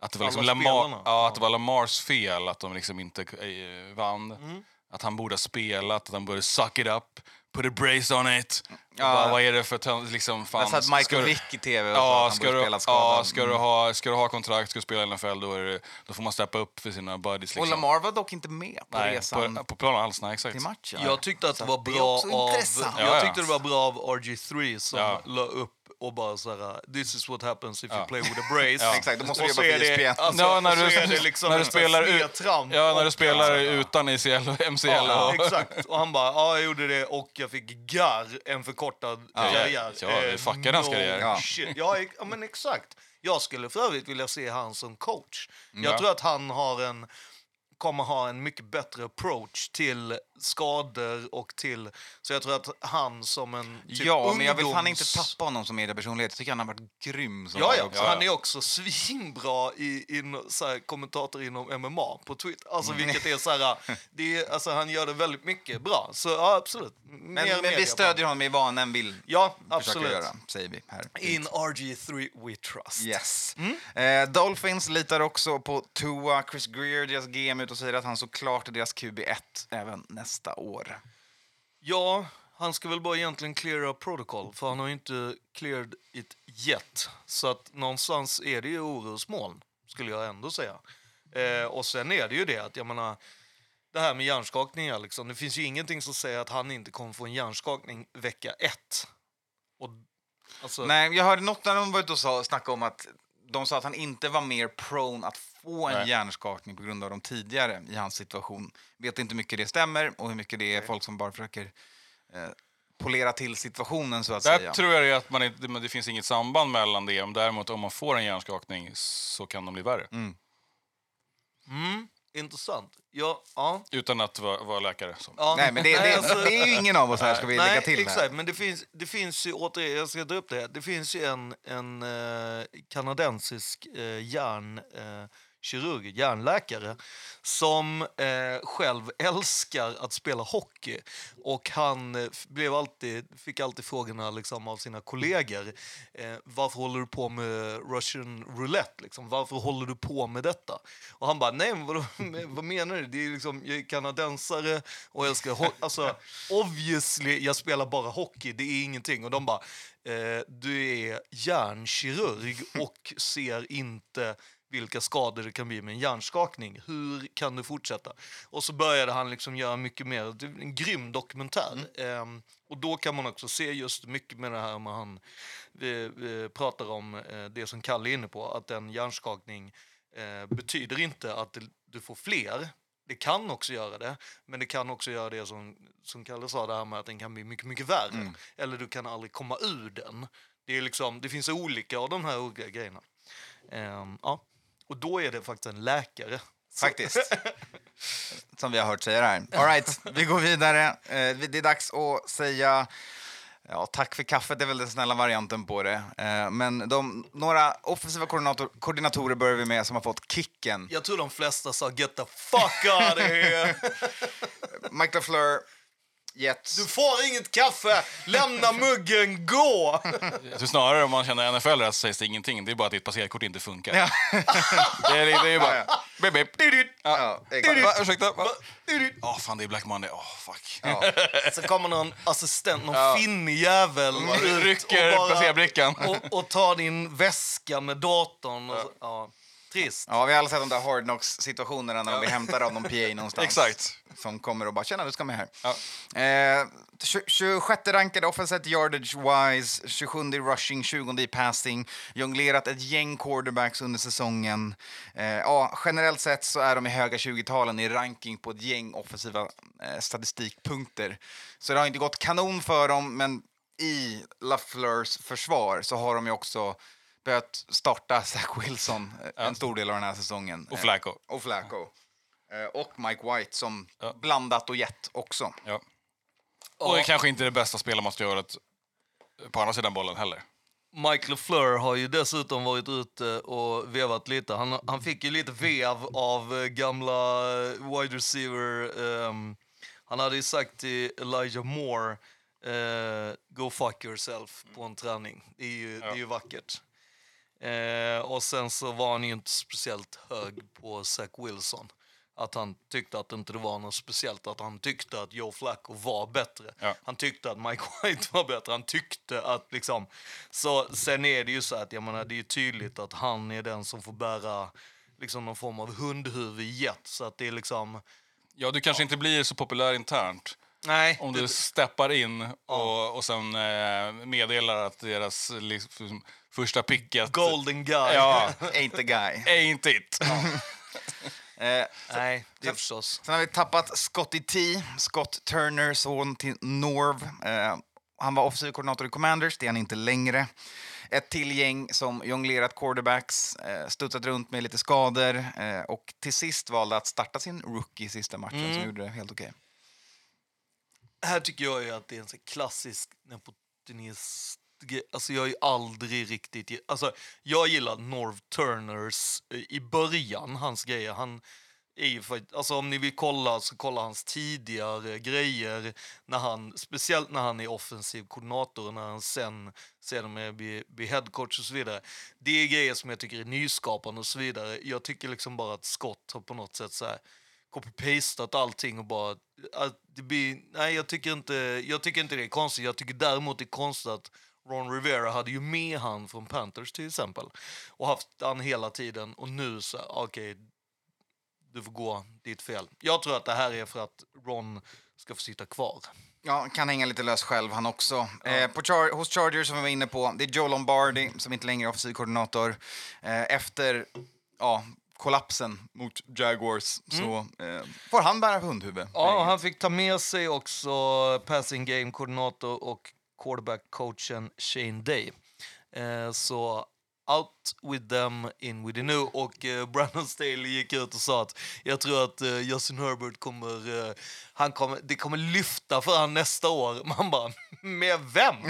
att det var, liksom Lamar, ja, att det var Lamars fel att de liksom inte eh, vann. Mm. Att han borde ha spelat, att han borde suck it up, put a brace on it. Ja. Ja. Bara, vad är det för liksom, fan, Jag satt ska Michael du- Vick i tv och Ja, att han ska borde du, spela skadad. ja ska, du ha, ska du ha kontrakt, ska du spela i NFL, då, är det, då får man steppa upp för sina buddies. Liksom. Och Lamar var dock inte med på Nej, resan på, på planen alls, nej exakt. till matchen. Jag tyckte att det var det bra också av... intressant. Ja, Jag ja. tyckte det var bra av RG3 som Ja. la upp och bara så här, this is what happens if Ja. you play with a brace. Ja. Exakt, då måste och du jobba för det, ESPN. alltså, Ja, när du- är det liksom när du spelar ut- Ja, när du och- spelar utan ICL och MCL. Ja, och, exakt. Och han bara, ja jag gjorde det och jag fick GAR, en förkortad karriär. Ja, Eh, fuckade hans karriär. Ja. men exakt. Jag skulle för övrigt vilja se han som coach. Jag Ja. tror att han har en kommer ha en mycket bättre approach till skador och till... Så jag tror att han som en typ ja, men jag vill fan inte ungdoms- tappa honom som mediepersonlighet. Jag tycker han har varit grym som Ja, ja. också. Han är också svinbra i, i så här, kommentator inom MMA på Twitter. Alltså, Mm. vilket är så här, det är, alltså, han gör det väldigt mycket bra. Så ja, absolut. Mer Men, men media vi stödjer honom i vad han vill Ja, absolut. göra, säger vi här. In RG3 we trust. Yes. Mm. Eh, Dolphins litar också på Tua. Chris Greer, deras GM, ut och säger att han såklart är deras QB1 även nästa år. Ja, han ska väl bara egentligen cleara protocol, för han har ju inte cleared it yet. Så att någonstans är det ju orosmoln, skulle jag ändå säga. Eh, och sen är det ju det att, jag menar, det här med hjärnskakningar, liksom, det finns ju ingenting som säger att han inte kommer få en hjärnskakning vecka ett. Och, alltså, Nej, jag hörde något när de var ute och sa, snackade om att de sa att han inte var mer prone att få en Nej. hjärnskakning på grund av de tidigare i hans situation. Vet inte hur mycket det stämmer och hur mycket det är folk som bara försöker eh, polera till situationen så att Där säga. tror jag det att man inte, det finns inget samband mellan det. Om Däremot om man får en hjärnskakning så kan de bli värre. Mm. mm, intressant. Ja, ja. Utan att vara, vara läkare. Så. ja. Nej, men det, det, alltså- det är ju ingen av oss här, ska vi lägga till exakt, här. men det finns, det finns ju, återigen, jag ska dra upp det, det finns ju en, en eh, kanadensisk eh, hjärnkirurg, eh, kirurg, hjärnläkare, som eh, själv älskar att spela hockey. Och han eh, blev alltid, fick alltid frågorna liksom, av sina kollegor, eh, varför håller du på med Russian roulette? Liksom? Varför håller du på med detta? Och han bara, nej men vad, vad menar du? Det är liksom, jag är kanadensare och älskar hockey. Alltså, obviously, jag spelar bara hockey, det är ingenting. Och de bara, eh, du är hjärnkirurg och ser inte vilka skador det kan bli med en hjärnskakning. Hur kan du fortsätta? Och så började han liksom göra mycket mer, en grym dokumentär. Ehm, och då kan man också se just mycket med det här med han vi, vi pratar om eh, det som Kalle är inne på, att en hjärnskakning eh, betyder inte att du får fler. Det kan också göra det, men det kan också göra det som, som Kalle sa, det här med att den kan bli mycket, mycket värre. Eller du kan aldrig komma ur den. Det, är liksom, det finns olika av de här olika grejerna. Ehm, ja. Och då är det faktiskt en läkare. Faktiskt. Som vi har hört säga här. All right, vi går vidare. Eh, Det är dags att säga Ja, tack för kaffet är väl den snälla varianten på det. Eh, men de, några offensiva koordinator, koordinatorer börjar vi med som har fått kicken. Jag tror de flesta sa get the fuck out of here. Mike LaFleur, Jets. Du får inget kaffe! Lämna muggen, gå! Tror snarare om man känner NFL så sägs det ingenting. Det är bara att ditt passerkort inte funkar. Ja. Det är, det är bara... Bip, bip. Ja, exakt. Va, ursäkta? Va? Åh, fan, det är Black Monday. Åh, fuck. Ja. Så kommer någon assistent, någon Ja. finnig jävel ut Rycker och, bara- och, och tar din väska med datorn. Och så, ja. Trist. Ja, vi har alla sett de där hard knocks situationerna när de blir hämtade av någon PA någonstans. Exakt. Som kommer och bara “tjena, du ska med här”. Ja. Eh, tju- 26 rankade offensive yardage-wise, 27 i rushing, 20 i passing. Jonglerat ett gäng quarterbacks under säsongen. Eh, ja, generellt sett så är de i höga 20-talen i ranking på ett gäng offensiva eh, statistikpunkter. Så det har inte gått kanon för dem, men i LaFleurs försvar så har de ju också börjat starta Zach Wilson eh, en stor del av den här säsongen. Och Flacco. Eh, och Flacco. Eh, och Mike White som Ja. blandat och gett också. Ja. Och det är kanske inte det bästa spelarmaterialet på andra sidan bollen heller. Mike LeFleur har ju dessutom varit ute och vevat lite. Han, han fick ju lite vev av gamla wide receiver. ehm, han hade ju sagt till Elijah Moore, eh, go fuck yourself på en träning. Det är ju, det är ju vackert. Eh, och sen så var han ju inte speciellt hög på Zach Wilson. Att han tyckte att inte det var något speciellt, att han tyckte att Joe Flacco var bättre. Ja. Han tyckte att Mike White var bättre. Han tyckte att liksom... Så sen är det ju så att jag menar, det är tydligt att han är den som får bära liksom någon form av hundhuvud i jet. Så att det är liksom... Ja, du kanske inte blir så populär internt Nej. om du steppar in och, och sen eh, meddelar att deras liksom, första picket... Golden guy. Ja, Ain't the guy. ain't it. Eh, Nej, det är förstås. sen har vi tappat Scotty T, Scott Turner, son till Norv. Eh, han var offensiv koordinator i Commanders, det är han inte längre. Ett till gäng som jonglerat quarterbacks, eh, studsat runt med lite skador eh, och till sist valde att starta sin rookie i sista matchen som gjorde det helt okej. Här tycker jag ju att det är en klassisk nepotism. Alltså jag är aldrig riktigt... Alltså jag gillar Norv Turners eh, i början, hans grejer. Han är ju för, alltså om ni vill kolla så kolla hans tidigare grejer. När han, speciellt när han är offensiv koordinator och när han sen sedermera blir, blir headcoach och så vidare. Det är grejer som jag tycker är nyskapande och så vidare. Jag tycker liksom bara att Scott har på något sätt så här copy-pastat allting och bara... Att det blir, nej, jag tycker, inte, jag tycker inte det är konstigt. Jag tycker däremot det är konstigt att Ron Rivera hade ju med han från Panthers till exempel och haft han hela tiden och nu så, okej, du får gå ditt fel. Jag tror att det här är för att Ron ska få sitta kvar. Ja, kan hänga lite lös själv han också. Eh, på Char- hos Chargers som vi var inne på, det är Joe Lombardi som inte längre är offensiv koordinator. Eh, efter ja, kollapsen mot Jaguars så eh, får han bära hundhuvud. Ja, han fick ta med sig också passing game-koordinator och quarterback-coachen Shane Day. Eh, så out with them, in with the new. Och eh, Brandon Staley gick ut och sa att jag tror att eh, Justin Herbert kommer, eh, han kommer, det kommer lyfta för han nästa år. Man bara, med vem?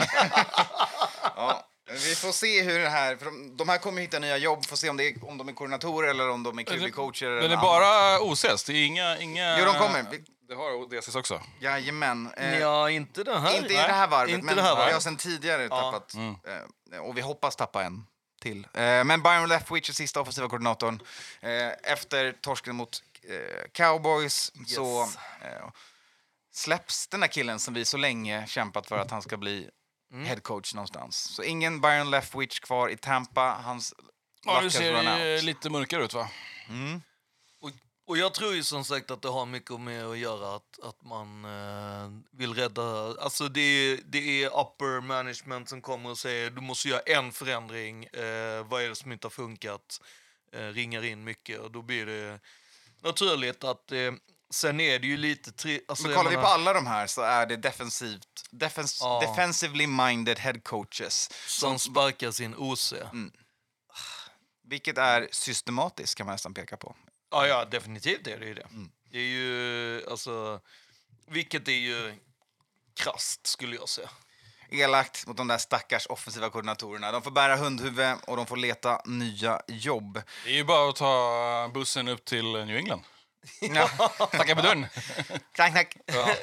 Ja, vi får se hur det här... För de, de här kommer hitta nya jobb. Får se om, det är, om de är koordinatorer eller om de är QB-coacher. eller Den är bara OCS, det är inga... inga... Jo, de kommer. Vi- Det har ODCS också. Jajamän. Eh, ja, inte det här. Inte i det här varvet, Inte men det här vi har varvet. sen tidigare Ja. tappat. Eh, och vi hoppas tappa en till. Eh, men Byron Leftwich är sista offensiva koordinatorn. Eh, efter torsken mot eh, Cowboys så eh, släpps den här killen som vi så länge kämpat för att han ska bli Mm. head coach någonstans. Så ingen Byron Leftwich kvar i Tampa. Hans Ja, det ser lite mörkare ut, va? Och, och jag tror ju som sagt att det har mycket med att göra att, att man eh, vill rädda... Alltså det, är- det är upper management som kommer och säger du måste göra en förändring. Eh, vad är det som inte har funkat? Eh, ringar in mycket och då blir det naturligt att... Eh, sen är det ju lite... Tri, alltså Men kollar vi menar- på alla de här så är det defensivt, defens, Ja. defensively minded head coaches. Som sparkar sin OC. Mm. Vilket är systematiskt kan man nästan peka på. Ja, ja, definitivt är det ju det. Mm. Det är ju, alltså... Vilket är ju krasst, skulle jag säga. elakt mot de där stackars offensiva koordinatorerna. De får bära hundhuvud och de får leta nya jobb. Det är ju bara att ta bussen upp till New England. Ja. Tacka på dörren. knack, knack.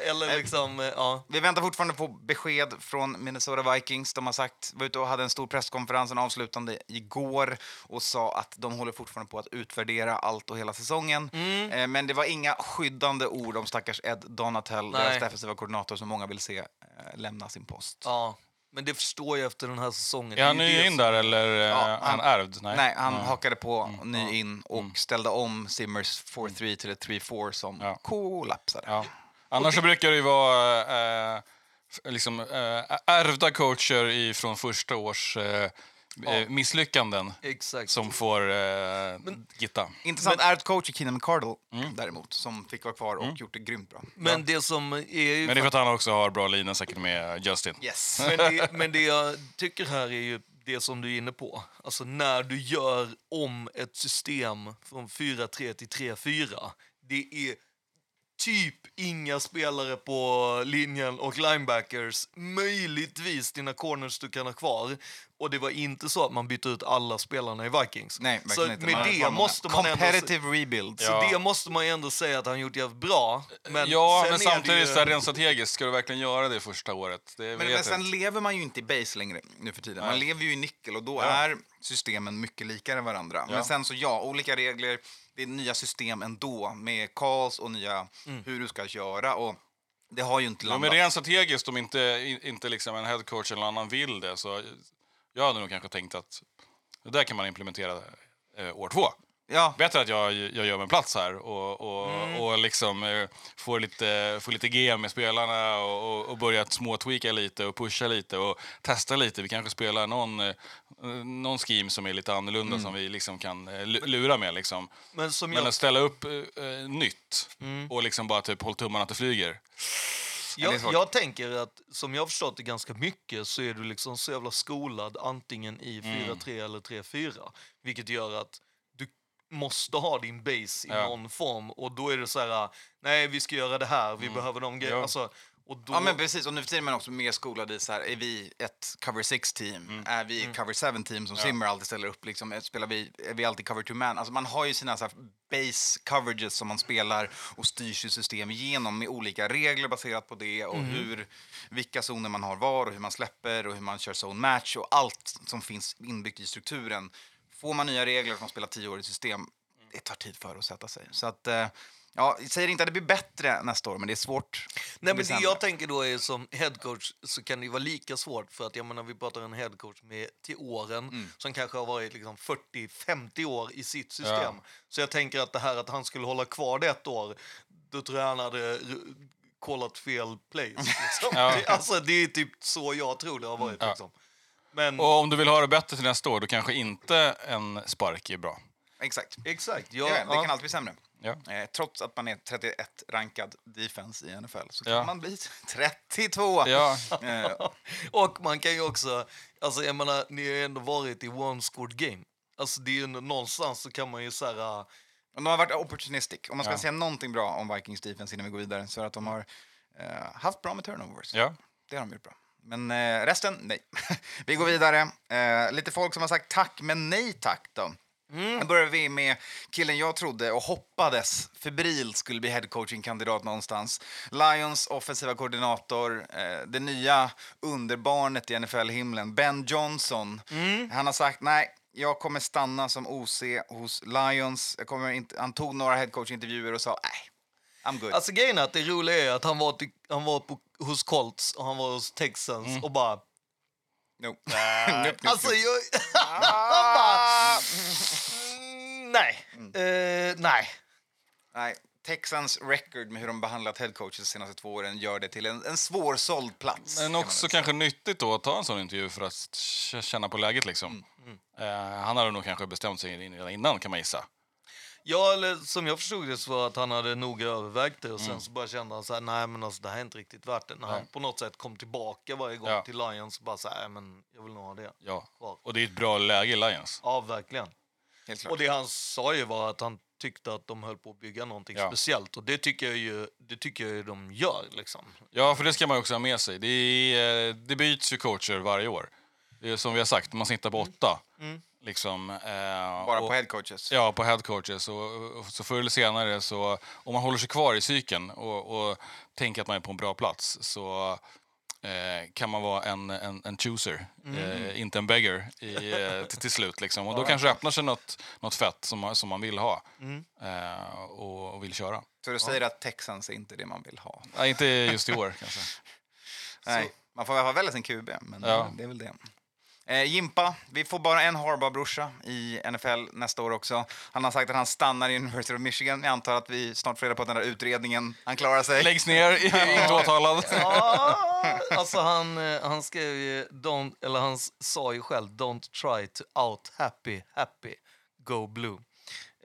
Eller liksom, eh, ja. Vi väntar fortfarande på besked från Minnesota Vikings. De har sagt, var ute och hade en stor presskonferens, en avslutande igår och sa att de håller fortfarande på att utvärdera allt och hela säsongen. Mm. Eh, Men det var inga skyddande ord om stackars Ed Donatel, Nej. deras defensiva koordinator som många vill se eh, lämna sin post. ja. Men det förstår jag efter den här säsongen. Är han ny in som- där eller Ja, han han- ärvd? Nej, han Mm. hakade på Mm. ny in och ställde om Simmers 4-3 till ett 3-4 som Ja. kollapsade. Ja. Annars så brukar det ju vara eh, f- liksom, eh, ärvda coacher i, från första års eh, eh, misslyckanden Exakt. som får eh, gitta. Intressant ärvd coach i Keenan McCardle Mm. däremot, som fick vara kvar och gjort det grymt bra. Men det som är ju... Men det är för att han också har bra lina säkert med Justin. Yes. Men det, men det jag tycker här är ju det som du är inne på. Alltså när du gör om ett system från 4-3 till 3-4. Det är typ inga spelare på linjen och linebackers. Möjligtvis dina corners du kan ha kvar. Och det var inte så att man bytte ut alla spelarna i Vikings. Nej, så med det måste man ändå... Competitive rebuild. Så Ja. det måste man ju ändå säga att han gjort jävligt bra. Men ja, men samtidigt, ju- så rent strategiskt, ska du verkligen göra det första året? Det Men, men sen inte. lever man ju inte i base längre nu för tiden. Man Nej. lever ju i nickel och då Ja. är systemen mycket likare varandra. Ja. Men sen så ja, olika regler. Det är nya system ändå med calls och nya hur du ska göra. Och det har ju inte Ja, landat. men rent strategiskt, om inte, inte liksom en headcoach eller annan vill det, så jag hade nog kanske tänkt att det där kan man implementera eh, år två. Ja, Bättre att jag, jag gör mig en plats här och, och, och liksom eh, får, lite, får lite GM med spelarna och, och, börjar småtweaka lite och pusha lite och testa lite. Vi kanske spelar någon, eh, någon scheme som är lite annorlunda som vi liksom kan eh, lu- lura med. Liksom. Men Men jag att ställa upp eh, nytt och liksom bara typ håll tummarna att det flyger. Jag, jag tänker att, som jag har förstått det ganska mycket, så är du liksom så jävla skolad antingen i Mm. 4-3 eller 3-4. Vilket gör att måste ha din base i Ja. någon form. Och då är det så här, nej vi ska göra det här, vi behöver de grejerna. Ja. Alltså, och då, Ja, men precis. Och nu för tiden är man också mer skolad i så här, är vi ett cover 6-team? Är vi ett cover 7-team som Simmer alltid ställer upp? Liksom, spelar vi, är vi alltid cover 2-man? Alltså man har ju sina så här, base coverages som man spelar och styr sitt system igenom med olika regler baserat på det och hur, vilka zoner man har var och hur man släpper och hur man kör zone match och allt som finns inbyggt i strukturen. Får man nya regler som spelar tio år i system, det tar tid för att sätta sig. Så att, eh, ja, jag säger inte att det blir bättre nästa år, men det är svårt. Nej, men det jag tänker då är som headcoach så kan det vara lika svårt för att jag menar vi pratar en headcoach med till åren Mm. som kanske har varit liksom 40-50 år i sitt system. Så jag tänker att det här att han skulle hålla kvar det ett år, då tror jag han hade kollat fel place. Liksom. Ja. det, alltså det är typ så jag tror det har varit. Ja. Liksom. Men Och om du vill ha det bättre till nästa år, då kanske inte en spark är bra. Exakt. exakt, Ja, ja, det kan alltid bli sämre. Ja. Eh, trots att man är 31 rankad defense i NFL så kan Ja. man bli 32. Ja, Eh, Och man kan ju också, alltså jag menar, ni har ju ändå varit i one scored game. Alltså det är ju någonstans så kan man ju så här, och de har varit opportunistic. Om man ska Ja. säga någonting bra om Vikings defense innan vi går vidare så är det att de har eh, haft bra med turnovers. ja. Det har de gjort bra. Men eh, resten, nej. vi går vidare. Eh, lite folk som har sagt tack, men nej tack då. Nu börjar vi med killen jag trodde och hoppades febrilt skulle bli headcoaching-kandidat någonstans. Lions offensiva koordinator, eh, det nya underbarnet i NFL-himlen, Ben Johnson. Han har sagt nej, jag kommer stanna som OC hos Lions. Jag kommer inte, han tog några headcoach-intervjuer och sa nej, I'm good. Alltså grejen är att det roliga är att han var, till, han var på, hos Colts och han var hos Texans och bara... Nope. Nope, nope, Alltså nope. jag... han bara... Mm, nej. Eh, nej. Nej, Texans record med hur de behandlat headcoaches de senaste två åren gör det till en, en svårsåld plats. Men också kanske nyttigt då att ta en sån intervju för att känna på läget liksom. Eh, han hade nog kanske bestämt sig redan innan kan man gissa. Ja, eller som jag förstod det så var att han hade noga övervägt det och sen så bara kände han så här, nej men alltså det här är inte riktigt värt det. När han Nej. på något sätt kom tillbaka varje gång Ja. till Lions bara så här, "Nej, men jag vill nog ha det. Ja. Kvar. Och det är ett bra läge i Lions. Ja, verkligen. Och det han sa ju var att han tyckte att de höll på att bygga någonting Ja. speciellt. Och det tycker jag ju det tycker jag ju de gör. Liksom. Ja, för det ska man också ha med sig. Det, är, eh, det byts ju coacher varje år. Det är som vi har sagt, man snittar på åtta. Mm. Liksom, eh, Bara och, på head coaches. Ja, på head coaches. Och, och så förr eller senare, så, om man håller sig kvar i cykeln och, och tänker att man är på en bra plats så eh, kan man vara en, en, en chooser, eh, inte en beggar i, eh, till, till slut. Liksom. Och då kanske det öppnar sig något, något fett som man, som man vill ha eh, och, och vill köra. Så du säger att Texans är inte det man vill ha? Ja, inte just i år kanske. Nej, man får i alla fall välja sin QB, men Ja. det är väl det. Eh, Jimpa, vi får bara en Harbaugh-brorsa i NFL nästa år också. Han har sagt att han stannar i University of Michigan. Jag antar att vi snart får reda på att den där utredningen, han klarar sig. Läggs ner, inte åtalad. Ja, alltså han, eh, han skrev ju, don't, eller han sa ju själv, don't try to out happy, happy, go blue.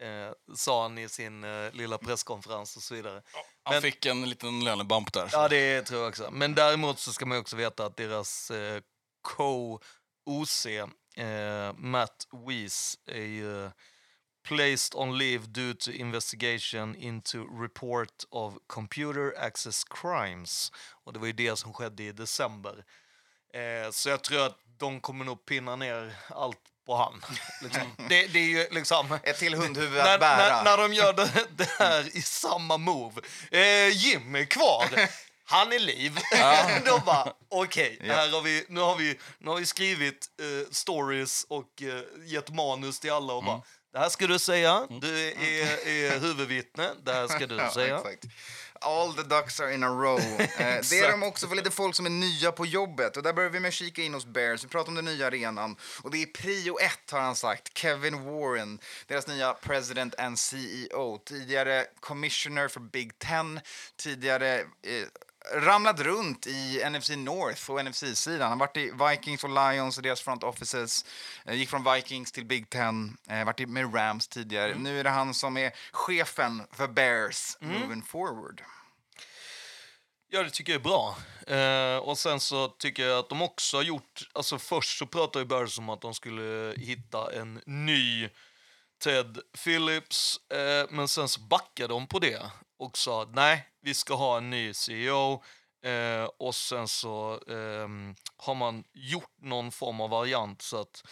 Eh, sa han i sin eh, lilla presskonferens och så vidare. Han Men- fick en liten lönebump där. Ja, det tror jag också. Men däremot så ska man också veta att deras eh, co-OC, eh, Matt Weiss, är ju placed on leave due to investigation into report of computer access crimes. Och det var ju det som skedde i december. Eh, så jag tror att de kommer nog pinna ner allt på han. Liksom. Det, det är ju liksom... Ett till hundhuvud när, att bära. när, när de gör det, det här i samma move. Eh, Jim är kvar. Han är liv. de bara, okej, här har vi, nu, har vi, nu har vi skrivit eh, stories och eh, gett manus till alla och bara, det här ska du säga, du är, är huvudvittne, det här ska du Ja, säga. exakt. All the ducks are in a row. Eh, det är de också för lite folk som är nya på jobbet. Och där börjar vi med att kika in hos Bears. Vi pratar om den nya arenan. Och det är prio ett, har han sagt. Kevin Warren, deras nya president and CEO. Tidigare commissioner för Big Ten. Tidigare eh, ramlat runt i NFC North och NFC-sidan. Han har varit i Vikings och Lions och deras front offices. Eh, gick från Vikings till Big Ten. Eh, varit med Rams tidigare. Nu är det han som är chefen för Bears moving forward. Ja, det tycker jag är bra. Eh, och sen så tycker jag att de också har gjort... Alltså först så pratade ju Bears om att de skulle hitta en ny Ted Phillips, eh, men sen så backade de på det och sa att nej, vi ska ha en ny CEO. Eh, och sen så ehm, har man gjort någon form av variant så att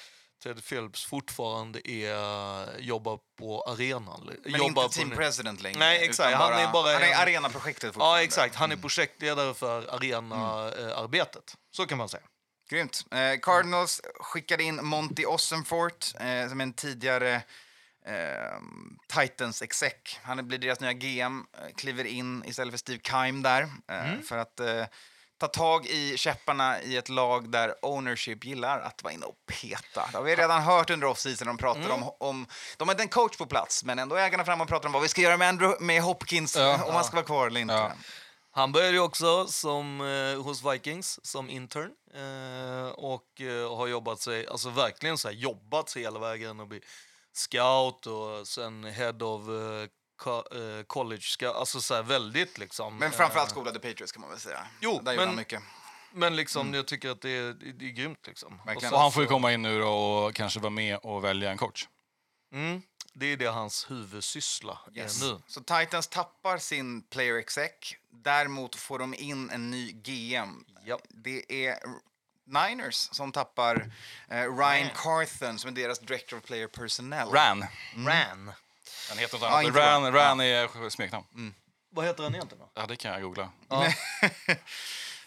Ted Phillips fortfarande är, jobbar på arenan. Men jobbar inte team på- president längre. Nej, exakt. Han är bara han är en- arenaprojektet Ja, fortfarande. exakt. Han är projektledare för arenaarbetet. Så kan man säga. Grymt. Eh, Cardinals skickade in Monty Ossenfort, eh, som är en tidigare eh, Titans exec. Han blir deras nya GM, eh, kliver in istället för Steve Keim där eh, för att eh, ta tag i käpparna i ett lag där ownership gillar att vara inne och peta. Det har vi redan hört under off-season. De pratar om, om... De har inte en coach på plats, men ändå är ägarna fram och pratar om vad vi ska göra med, Andrew, med Hopkins, Ja. om han ska vara kvar eller inte. Ja. Han började också som, eh, hos Vikings som intern eh, och eh, har jobbat sig, alltså verkligen så här, jobbat sig hela vägen och bli scout och sen head of eh, co- eh, college, scout, alltså så här, väldigt liksom. Men framförallt eh, skolade Patriots kan man väl säga. Jo, Där men- mycket. Men liksom, jag tycker att det är, det är grymt liksom. Och Och han får ju så- komma in nu då och kanske vara med och välja en coach. Mm, det är det hans huvudsyssla Yes. är nu. Så Titans tappar sin player exec. Däremot får de in en ny GM. Ja. Det är Niners som tappar eh, Ryan Carthen som är deras director of player personnel. Ran. Ran. Den heter något Ja, annat. inte Ran, Ran. Är smeknamn. Vad heter han egentligen då? Ja, det kan jag googla. Ja.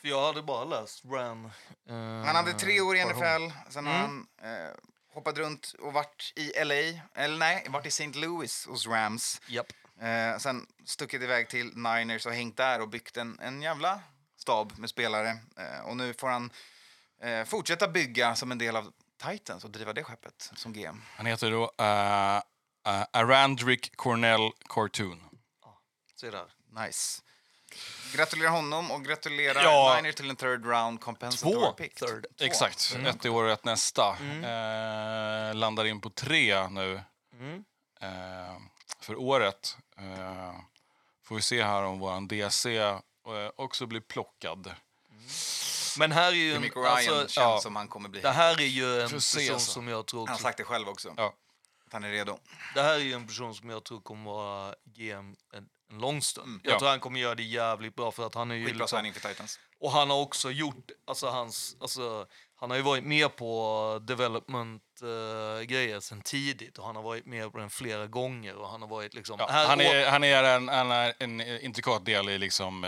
För jag hade bara läst Ran. eh, Han hade tre år i. NFL, sen har han eh, hoppat runt och varit i LA, eller nej, varit i St. Louis hos Rams. Japp. Eh, sen stuckit iväg till Niners och hängt där och byggt en, en jävla stab med spelare. Eh, och nu får han eh, fortsätta bygga som en del av Titans och driva det skeppet som GM. Han heter då uh, uh, Arandrick Cornell Cartoon. Se där. Nice. Gratulerar honom och gratulerar Ja. Niners till en third round compensatory Två pick. third. Två. Exakt. Ett i år och ett nästa. Eh, landar in på tre nu Mm. eh, för året. Eh, får vi se här om vår DC eh, också blir plockad. Men här är ju en, Ryan alltså, känns ja. som han kommer bli. det här är ju en person alltså. som jag tror Han har sagt det själv också. Ja. Att han är redo. Det här är ju en person som jag tror kommer vara GM en, en lång stund. jag Ja. tror han kommer göra det jävligt bra för att han är ju Skitbra liksom, signing för Titans. Och han har också gjort, alltså hans, alltså han har ju varit med på development eh, grejer sen tidigt och han har varit med på den flera gånger och han har varit liksom... Ja, han, är, han, är en, han är en intrikat del i liksom,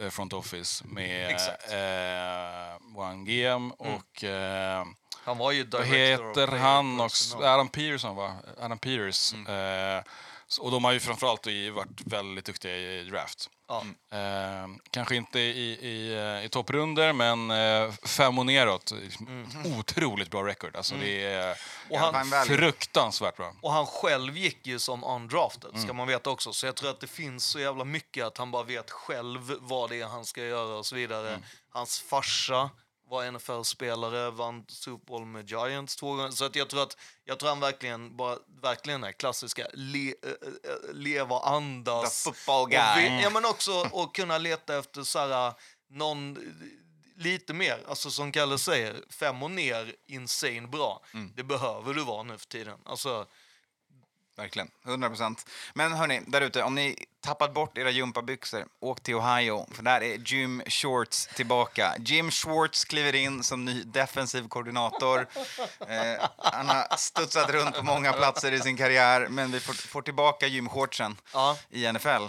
eh, front office med eh, våran GM och eh, han var ju director heter han också? Adam Pearson va? Adam Peters. Eh, så- och de har ju framförallt varit väldigt duktiga i draft. Ja. Eh, kanske inte i, i, eh, i topprunder, men eh, fem och neråt. Otroligt bra record. Alltså, Det är Och han, fruktansvärt bra. och han själv gick ju som undrafted, Mm. ska man veta också. Så jag tror att det finns så jävla mycket att han bara vet själv vad det är han ska göra och så vidare. Mm. Hans farsa var NFL-spelare, vann Super Bowl med Giants två gånger. Så att jag tror att jag tror han verkligen, bara, verkligen är klassiska le, äh, leva, andas. The football Och guy. vi- Ja, men också att kunna leta efter så här, någon lite mer, alltså som Kalle säger, fem och ner, insane bra. Mm. Det behöver du vara nu för tiden. Alltså, Verkligen, 100 procent. Men hörni, där ute, om ni tappat bort era gympabyxor, åk till Ohio, för där är Jim Shorts tillbaka. Jim Schwartz kliver in som ny defensiv koordinator. Eh, han har studsat runt på många platser i sin karriär, men vi får, får tillbaka Jim Shortsen ja. i NFL.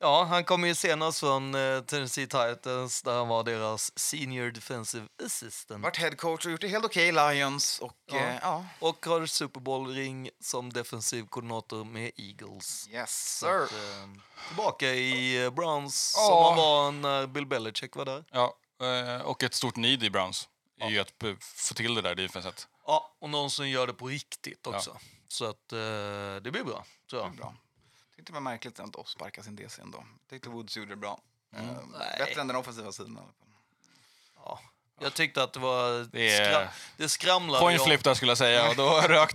Ja, han kom ju senast från eh, Tennessee Titans där han var deras senior defensive assistant. Varit head coach och gjort det helt okej i Lions. Och, Ja. eh, ja. Och har Super Bowl-ring som defensiv koordinator med Eagles. Yes, sir. att, eh, tillbaka i eh, Browns Ja. som han var när Bill Belichick var där. Ja, eh, och ett stort need i Browns är ju att få till det där defenset. Ja, och någon som gör det på riktigt också. Så att eh, det blir bra, tror jag. Bra. Tyckte det var märkligt att oss sparka sin DC ändå. Tyckte Woods gjorde det bra. Eh, Nej. bättre än den offensiva sidan i alla fall. Ja. Jag tyckte att det var... Det är- skra- det skramlade Point flip där skulle jag säga och då rök.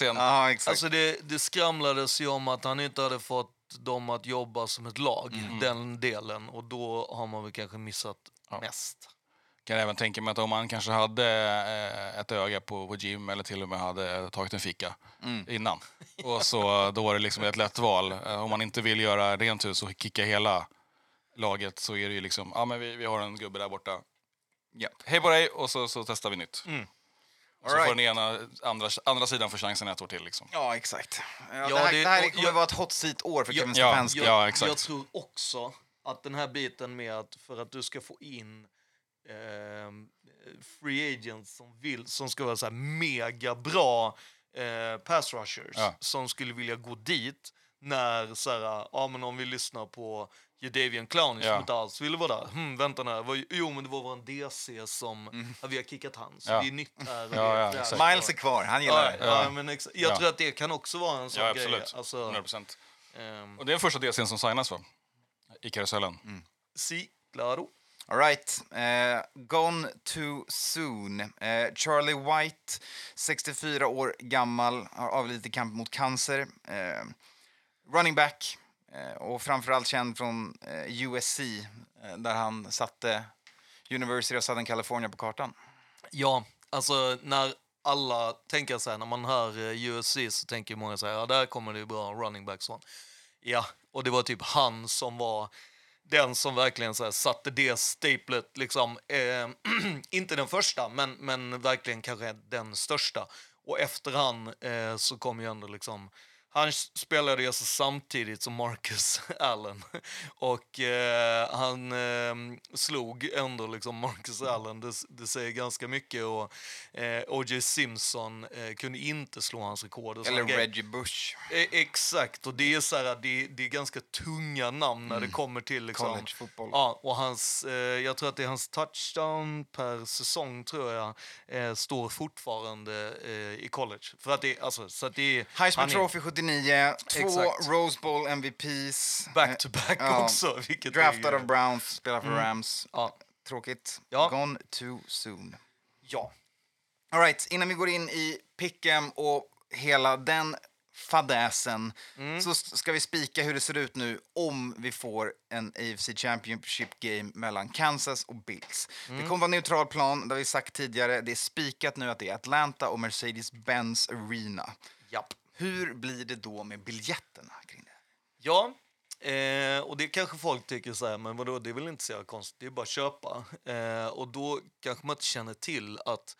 Ja, exakt. Alltså det, det skramlades ju om att han inte hade fått dem att jobba som ett lag, Mm. den delen. Och då har man väl kanske missat Ja. mest. Kan även tänka mig att om man kanske hade eh, ett öga på, på gym eller till och med hade tagit en fika innan. Och så, då var det liksom ett lätt val. Eh, Om man inte vill göra rent hus och kicka hela laget så är det ju liksom, ja men vi, vi har en gubbe där borta. Ja. Hej på dig och så, så testar vi nytt. Och så All får right. den ena, andra, andra sidan få chansen ett år till. Liksom. Ja, exakt. Ja, Ja, det här, det- det här och kommer jag- vara ett hot seat-år för Kevin ja, Stefanski. ja. exakt. Jag tror också att den här biten med att för att du ska få in ehm, free agents som vill, som ska vara så här mega bra eh, pass rushers Ja. som skulle vilja gå dit när så här, ja men om vi lyssnar på Jadavian Clowney som Ja. inte alls ville vara där. Hmm, vänta nu, jo men det var vår DC som, ja, vi har kickat han så Ja. det är nytt här. Ja, ja. Miles är kvar, han gillar Ja, det. ja. Ja. men exa- jag Ja. tror att det kan också vara en sån Ja, grej. absolut. Alltså, 100%. ehm, Och det är den första DCn som signas va? I karusellen. si, claro. All right. Eh, gone too soon. Eh, Charlie White, 64 år gammal, har avlidit i kamp mot cancer. Eh, running back eh, och framförallt känd från eh, USC eh, där han satte University of Southern California på kartan. Ja, alltså när alla tänker så här, när man hör eh, USC så tänker många så här, ja där kommer det ju bra running backs från. Ja, och det var typ han som var den som verkligen så här, satte det staplet, liksom, eh, inte den första, men, men verkligen kanske den största. Och efter han eh, så kom ju ändå liksom, han spelade alltså samtidigt som Marcus Allen och eh, han eh, slog ändå liksom Marcus Allen, det, det säger ganska mycket och eh, O.J. Simpson eh, kunde inte slå hans rekord. Såna Eller grejer. Reggie Bush. Eh, Exakt, och det är, så här, det, det är ganska tunga namn när det kommer till liksom, College fotboll. Ja, och hans, eh, jag tror att det är hans touchdown per säsong tror jag eh, står fortfarande i college. För att det, alltså, så att det är, Heisman han Trophy 79, två Exakt. Rose Bowl MVPs. back to back Ja. också. Vilket Draftad av Browns, spelar för Rams. Ja. Tråkigt. Ja. Gone too soon. ja. All right, innan vi går in i pick'em och hela den fadäsen Mm. så ska vi spika hur det ser ut nu om vi får en AFC Championship game mellan Kansas och Bills. Mm. Det kommer vara neutral plan, det har vi sagt tidigare. Det är spikat nu att det är Atlanta och Mercedes-Benz Arena. Japp. Hur blir det då med biljetterna kring det? Ja, eh, och det kanske folk tycker så här, men vadå, det är väl inte så jävla konstigt, det är bara att köpa. Eh, och då kanske man inte känner till att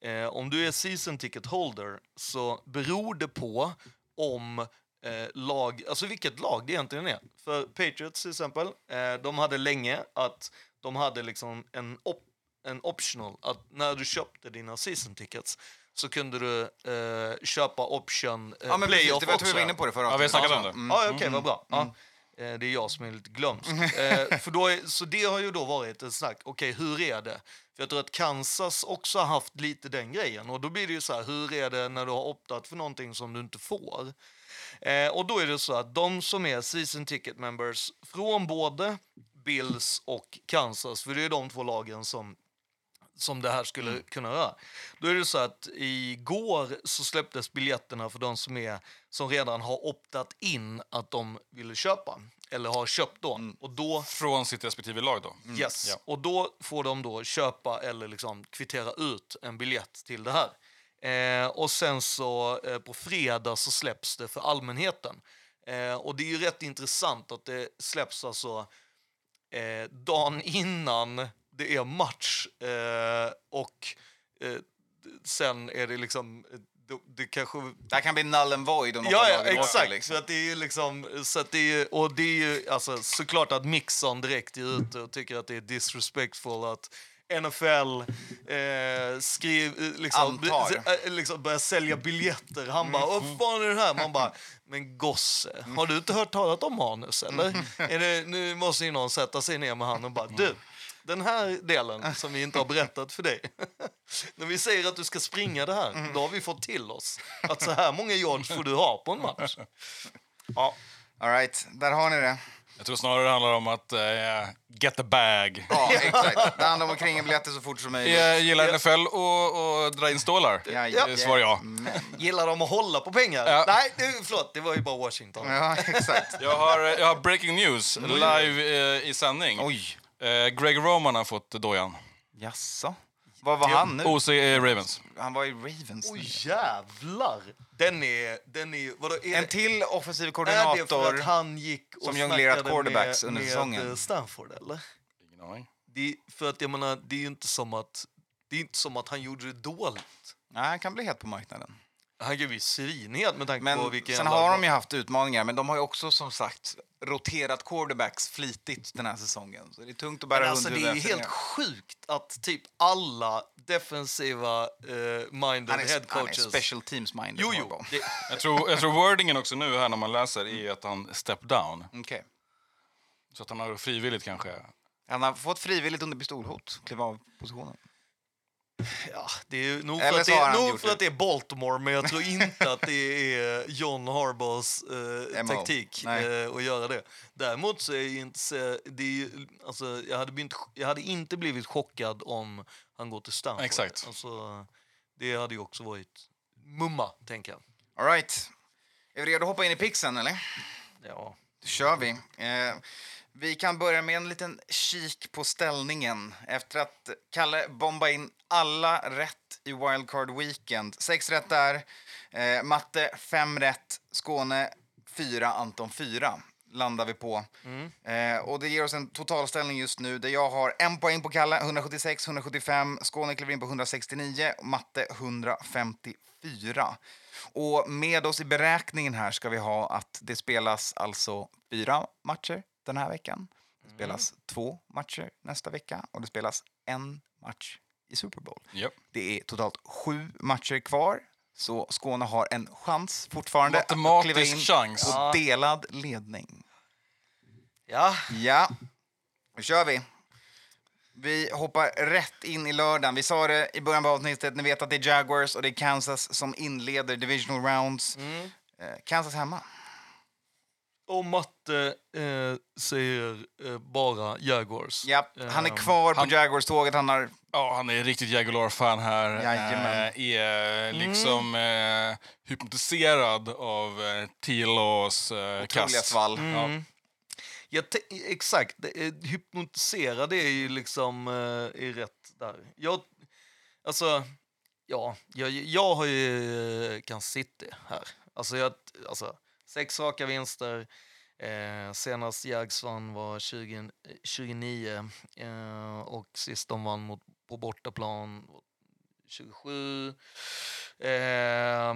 eh, om du är season ticket holder så beror det på om eh, lag, alltså vilket lag det egentligen är. För Patriots till exempel, eh, de hade länge att de hade liksom en, op en optional, att när du köpte dina season tickets så kunde du eh, köpa option eh, Ja, men precis, playoff det var jag tror också. vi var inne på det förra Ja, vi har snackat om det. Mm. Ja, okej, vad bra. Ja. Eh, Det är jag som är lite glömsk. Eh, för då är, så det har ju då varit ett snack. Okej, hur är det? För jag tror att Kansas också har haft lite den grejen. Och då blir det ju så här, hur är det när du har optat för någonting som du inte får? Eh, och då är det så att de som är season ticket members från både Bills och Kansas, för det är de två lagen som som det här skulle kunna röra. Då är det så att igår så släpptes biljetterna för de som, är, som redan har optat in att de ville köpa. Eller har köpt då. Och då Från sitt respektive lag då. Yes. Ja. Och då får de då köpa eller liksom kvittera ut en biljett till det här. Eh, och sen så eh, på fredag så släpps det för allmänheten. Eh, och det är ju rätt intressant att det släpps alltså eh, dagen innan det är match. Eh, och eh, sen är det liksom, eh, det, det kanske Det kan bli null and void om Ja, ja exakt. liksom. För att det är liksom, så att det är och det är ju alltså, såklart att Mixon direkt är ute och tycker att det är disrespectful att NFL eh, skriv, eh, liksom, Antar. eh, liksom börjar sälja biljetter. Han bara, vad fan är det här? Man bara, men gosse, har du inte hört talat om manus eller? Är det, nu måste ju någon sätta sig ner med han och bara, du, den här delen som vi inte har berättat för dig. När vi säger att du ska springa det här, då har vi fått till oss att så här många yards får du ha på en match. Ja, All right, där har ni det. Jag tror snarare det handlar om att eh, get the bag. Ja, exakt. Det handlar om att kringa biljetter så fort som möjligt. Jag gillar NFL och, och dra in stålar. Ja, Ja. Svarar jag. gillar de att hålla på pengar? Ja. Nej, det, förlåt, det var ju bara Washington. Ja, exakt. Jag har, jag har breaking news live eh, i sändning. Oj. Eh, Greg Roman har fått dojan. Jaså? Vad var han nu? OC är Ravens. Han var i Ravens nu. Oj, jävlar! Den är... Den är vadå, är, En till offensiv är det för koordinator. att han gick och som jonglerat snackade quarterbacks med, under med säsongen. eh, Stanford, eller? Ingen aning. Det, är- för att jag menar, det är ju inte som att... Det är inte som att han gjorde det dåligt. Nej, han kan bli het på marknaden. Han kan ju bli svinhet med tanke på Men vilken... sen jävla- har de ju haft utmaningar, men de har ju också som sagt roterat quarterbacks flitigt den här säsongen. Så det är tungt att bära Men alltså, det är ju helt sjukt att typ alla defensiva uh, minded Han head är, han är coaches... special teams minded. Jo, jo. Det, Jag tror, jag tror wordingen också nu här när man läser är att han step down. Okej. Så att han har frivilligt kanske. Han har fått frivilligt under pistolhot kliva av positionen. Ja, det är nog för, att det, är, nog för det. att det är Baltimore, men jag tror inte att det är John Harbaughs eh, taktik eh, att göra det. Däremot så är inte... Det är, alltså, jag, hade blivit, jag hade inte blivit chockad om han går till Stanford. Exakt. Alltså, det hade ju också varit mumma, tänker jag. All right. Är vi redo att hoppa in i pixen, eller? Ja. Då kör vi. Eh, vi kan börja med en liten kik på ställningen efter att Kalle bombade in alla rätt i Wildcard Weekend. Sex rätt där. Eh, matte, fem rätt. Skåne, fyra. Anton, fyra. Landar vi på. Eh, och det ger oss en totalställning just nu där jag har en poäng på Kalle, 176, 175. Skåne kliver in på 169 och matte 154. Och med oss i beräkningen här ska vi ha att det spelas alltså fyra matcher den här veckan. Det spelas två matcher nästa vecka och det spelas en match i Super Bowl. Yep. Det är totalt sju matcher kvar. Så Skåne har en chans fortfarande att kliva in chans. på Ja. delad ledning. Ja, Ja, då kör vi. Vi hoppar rätt in i lördagen. Vi sa det i början av avsnittet. Ni vet att det är Jaguars och det är Kansas som inleder divisional rounds. Mm. Eh, Kansas hemma. Och matte eh, säger eh, bara Jaguars. Ja, han är Ehm, kvar på han- Jaguars-tåget. Han har... Ja, han är riktigt Jaguar-fan här. Jajamän. Eh, är liksom eh, hypnotiserad av eh, T-Laws eh, Otroliga kast. Mm. Ja, te- exakt. Det är- Hypnotiserad är ju liksom eh, är rätt där. Jag, alltså, Ja, jag, jag har ju eh, Kansas City här. Alltså, jag, alltså sex raka vinster. Eh, senast Jags vann var 20, 29 eh, och sist de vann mot, på bortaplan var 27. Eh,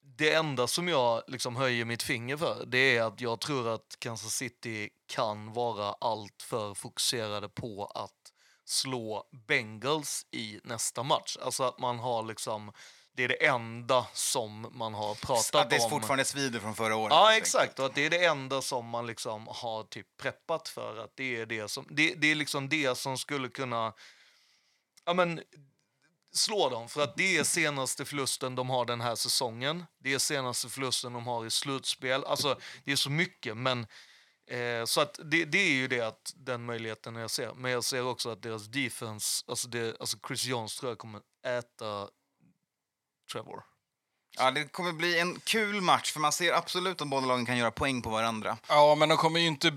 det enda som jag liksom höjer mitt finger för det är att jag tror att Kansas City kan vara allt för fokuserade på att slå Bengals i nästa match. Alltså att man har liksom, det är det enda som man har pratat Att det om. fortfarande svider från förra året. Ja, exakt. Och att det är det enda som man liksom har typ preppat för. Att det är det som, det, det är liksom det som skulle kunna ja, men, slå dem. För att det är senaste förlusten de har den här säsongen. Det är senaste förlusten de har i slutspel. Alltså, det är så mycket. Men, eh, så att det, det är ju det att den möjligheten jag ser. Men jag ser också att deras defense, alltså, det, alltså Chris Jones tror jag kommer äta Trevor. Ja, det kommer bli en kul match, för man ser absolut att båda lagen kan göra poäng på varandra. Ja, men de kommer ju inte...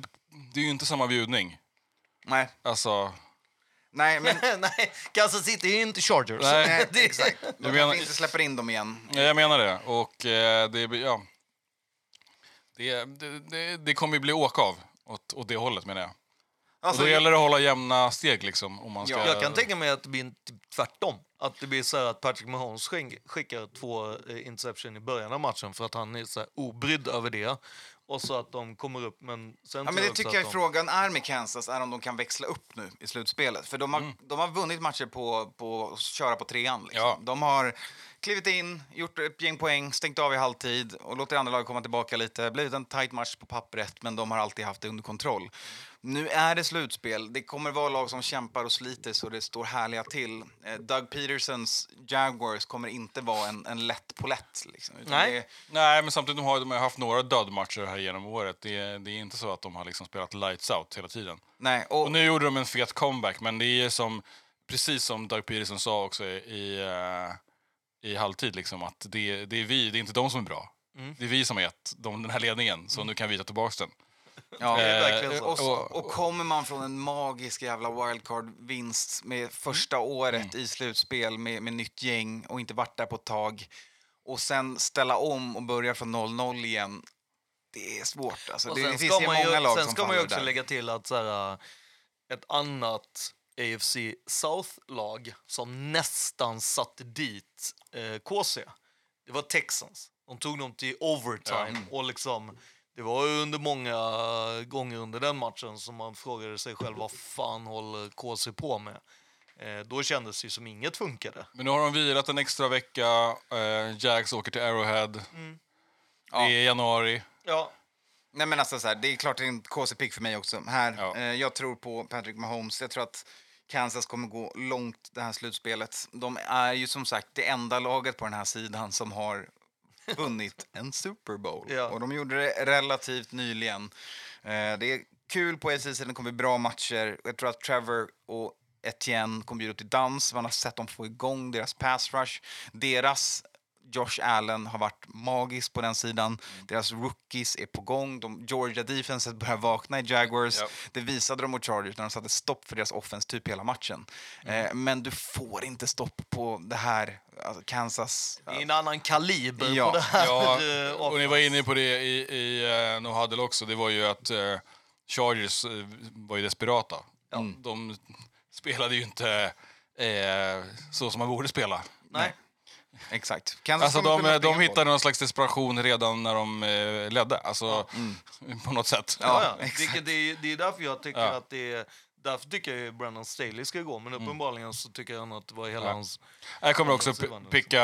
Det är ju inte samma bjudning. Nej, Alltså... nej men... Nej, Kansas City är inte Chargers. Nej, Det- exakt. Du De menar- kanske inte släpper in dem igen. Ja, jag menar det. Och eh, det, ja, det, det, det, det kommer ju bli åka av åt, åt det hållet menar jag. Alltså, och då gäller det att hålla jämna steg liksom. Om man ska, Ja, Jag kan tänka mig att det blir typ tvärtom. Att det blir så här att Patrick Mahomes skick- skickar två eh, interception i början av matchen för att han är så här obrydd över det. Och så att de kommer upp, men sen Ja, men det tycker jag att de... frågan är med Kansas, är om de kan växla upp nu i slutspelet. För de har, Mm. de har vunnit matcher på, på att köra på trean. Liksom. Ja. De har klivit in, gjort ett gäng poäng, stängt av i halvtid och låter andra lag komma tillbaka lite. Blivit en tight match på pappret, men de har alltid haft det under kontroll. Nu är det slutspel. Det kommer vara lag som kämpar och sliter så det står härliga till. Eh, Doug Petersons Jaguars kommer inte vara en, en lätt polett. Liksom, utan Nej. det- Nej, men samtidigt de har de har haft några dödmatcher här genom året. Det, är- det är inte så att de har liksom spelat lights out hela tiden. nej, och, Och nu gjorde de en fet comeback, men det är som, precis som Doug Peterson sa också i, eh, i halvtid, liksom, att det, det är vi, det är inte de som är bra. Mm. Det är vi som har gett dem den här ledningen, så nu kan vi ta tillbaka den. Ja, Det är verkligen Eh, så. Och, och- kommer man från en magisk jävla wildcard-vinst med första året i slutspel med, med nytt gäng och inte varit där på ett tag och sen ställa om och börja från 0-0 igen. Det är svårt. Alltså, Och det, sen det finns ska ju man många lag sen som ska man ju också där. lägga till att så här, ett annat AFC South-lag som nästan satte dit eh, KC, det var Texans. De tog dem till overtime och liksom det var ju under många gånger under den matchen som man frågade sig själv vad fan håller KC på med? Eh, då kändes det ju som inget funkade. Men nu har de vilat en extra vecka, eh, Jags åker till Arrowhead. Ja. Det är januari. Ja, Nej, men alltså, så här, det är klart det är en KC-pick för mig också. Här, Ja. eh, jag tror på Patrick Mahomes. Jag tror att Kansas kommer gå långt det här slutspelet. De är ju som sagt det enda laget på den här sidan som har vunnit en Super Bowl. Ja. Och de gjorde det relativt nyligen. Eh, det är kul på AFC-sidan, det kommer bli bra matcher. Jag tror att Trevor och Etienne kommer bjuda till dans. Man har sett dem få igång deras pass rush. Deras Josh Allen har varit magisk på den sidan. Deras rookies är på gång. De, Georgia defenset börjar vakna i Jaguars. Ja. Det visade de mot Chargers när de satte stopp för deras offense typ hela matchen. Eh, men du får inte stopp på det här alltså Kansas. det är en annan kaliber Ja. på det här. Ja, eh, och ni var inne på det i, i uh, No Huddle också. Det var ju att eh, Chargers eh, var ju desperata. De spelade ju inte eh, så som man borde spela. Nej. Exakt. Kansas Alltså de, de hittade någon slags desperation redan när de eh, ledde. Alltså, på något sätt. Ja, Ja, ja. det, är, det är därför jag tycker Ja. att det är... Därför tycker jag ju Brandon Staley ska gå, men uppenbarligen så tycker jag att det var hela Ja. hans... Jag kommer också picka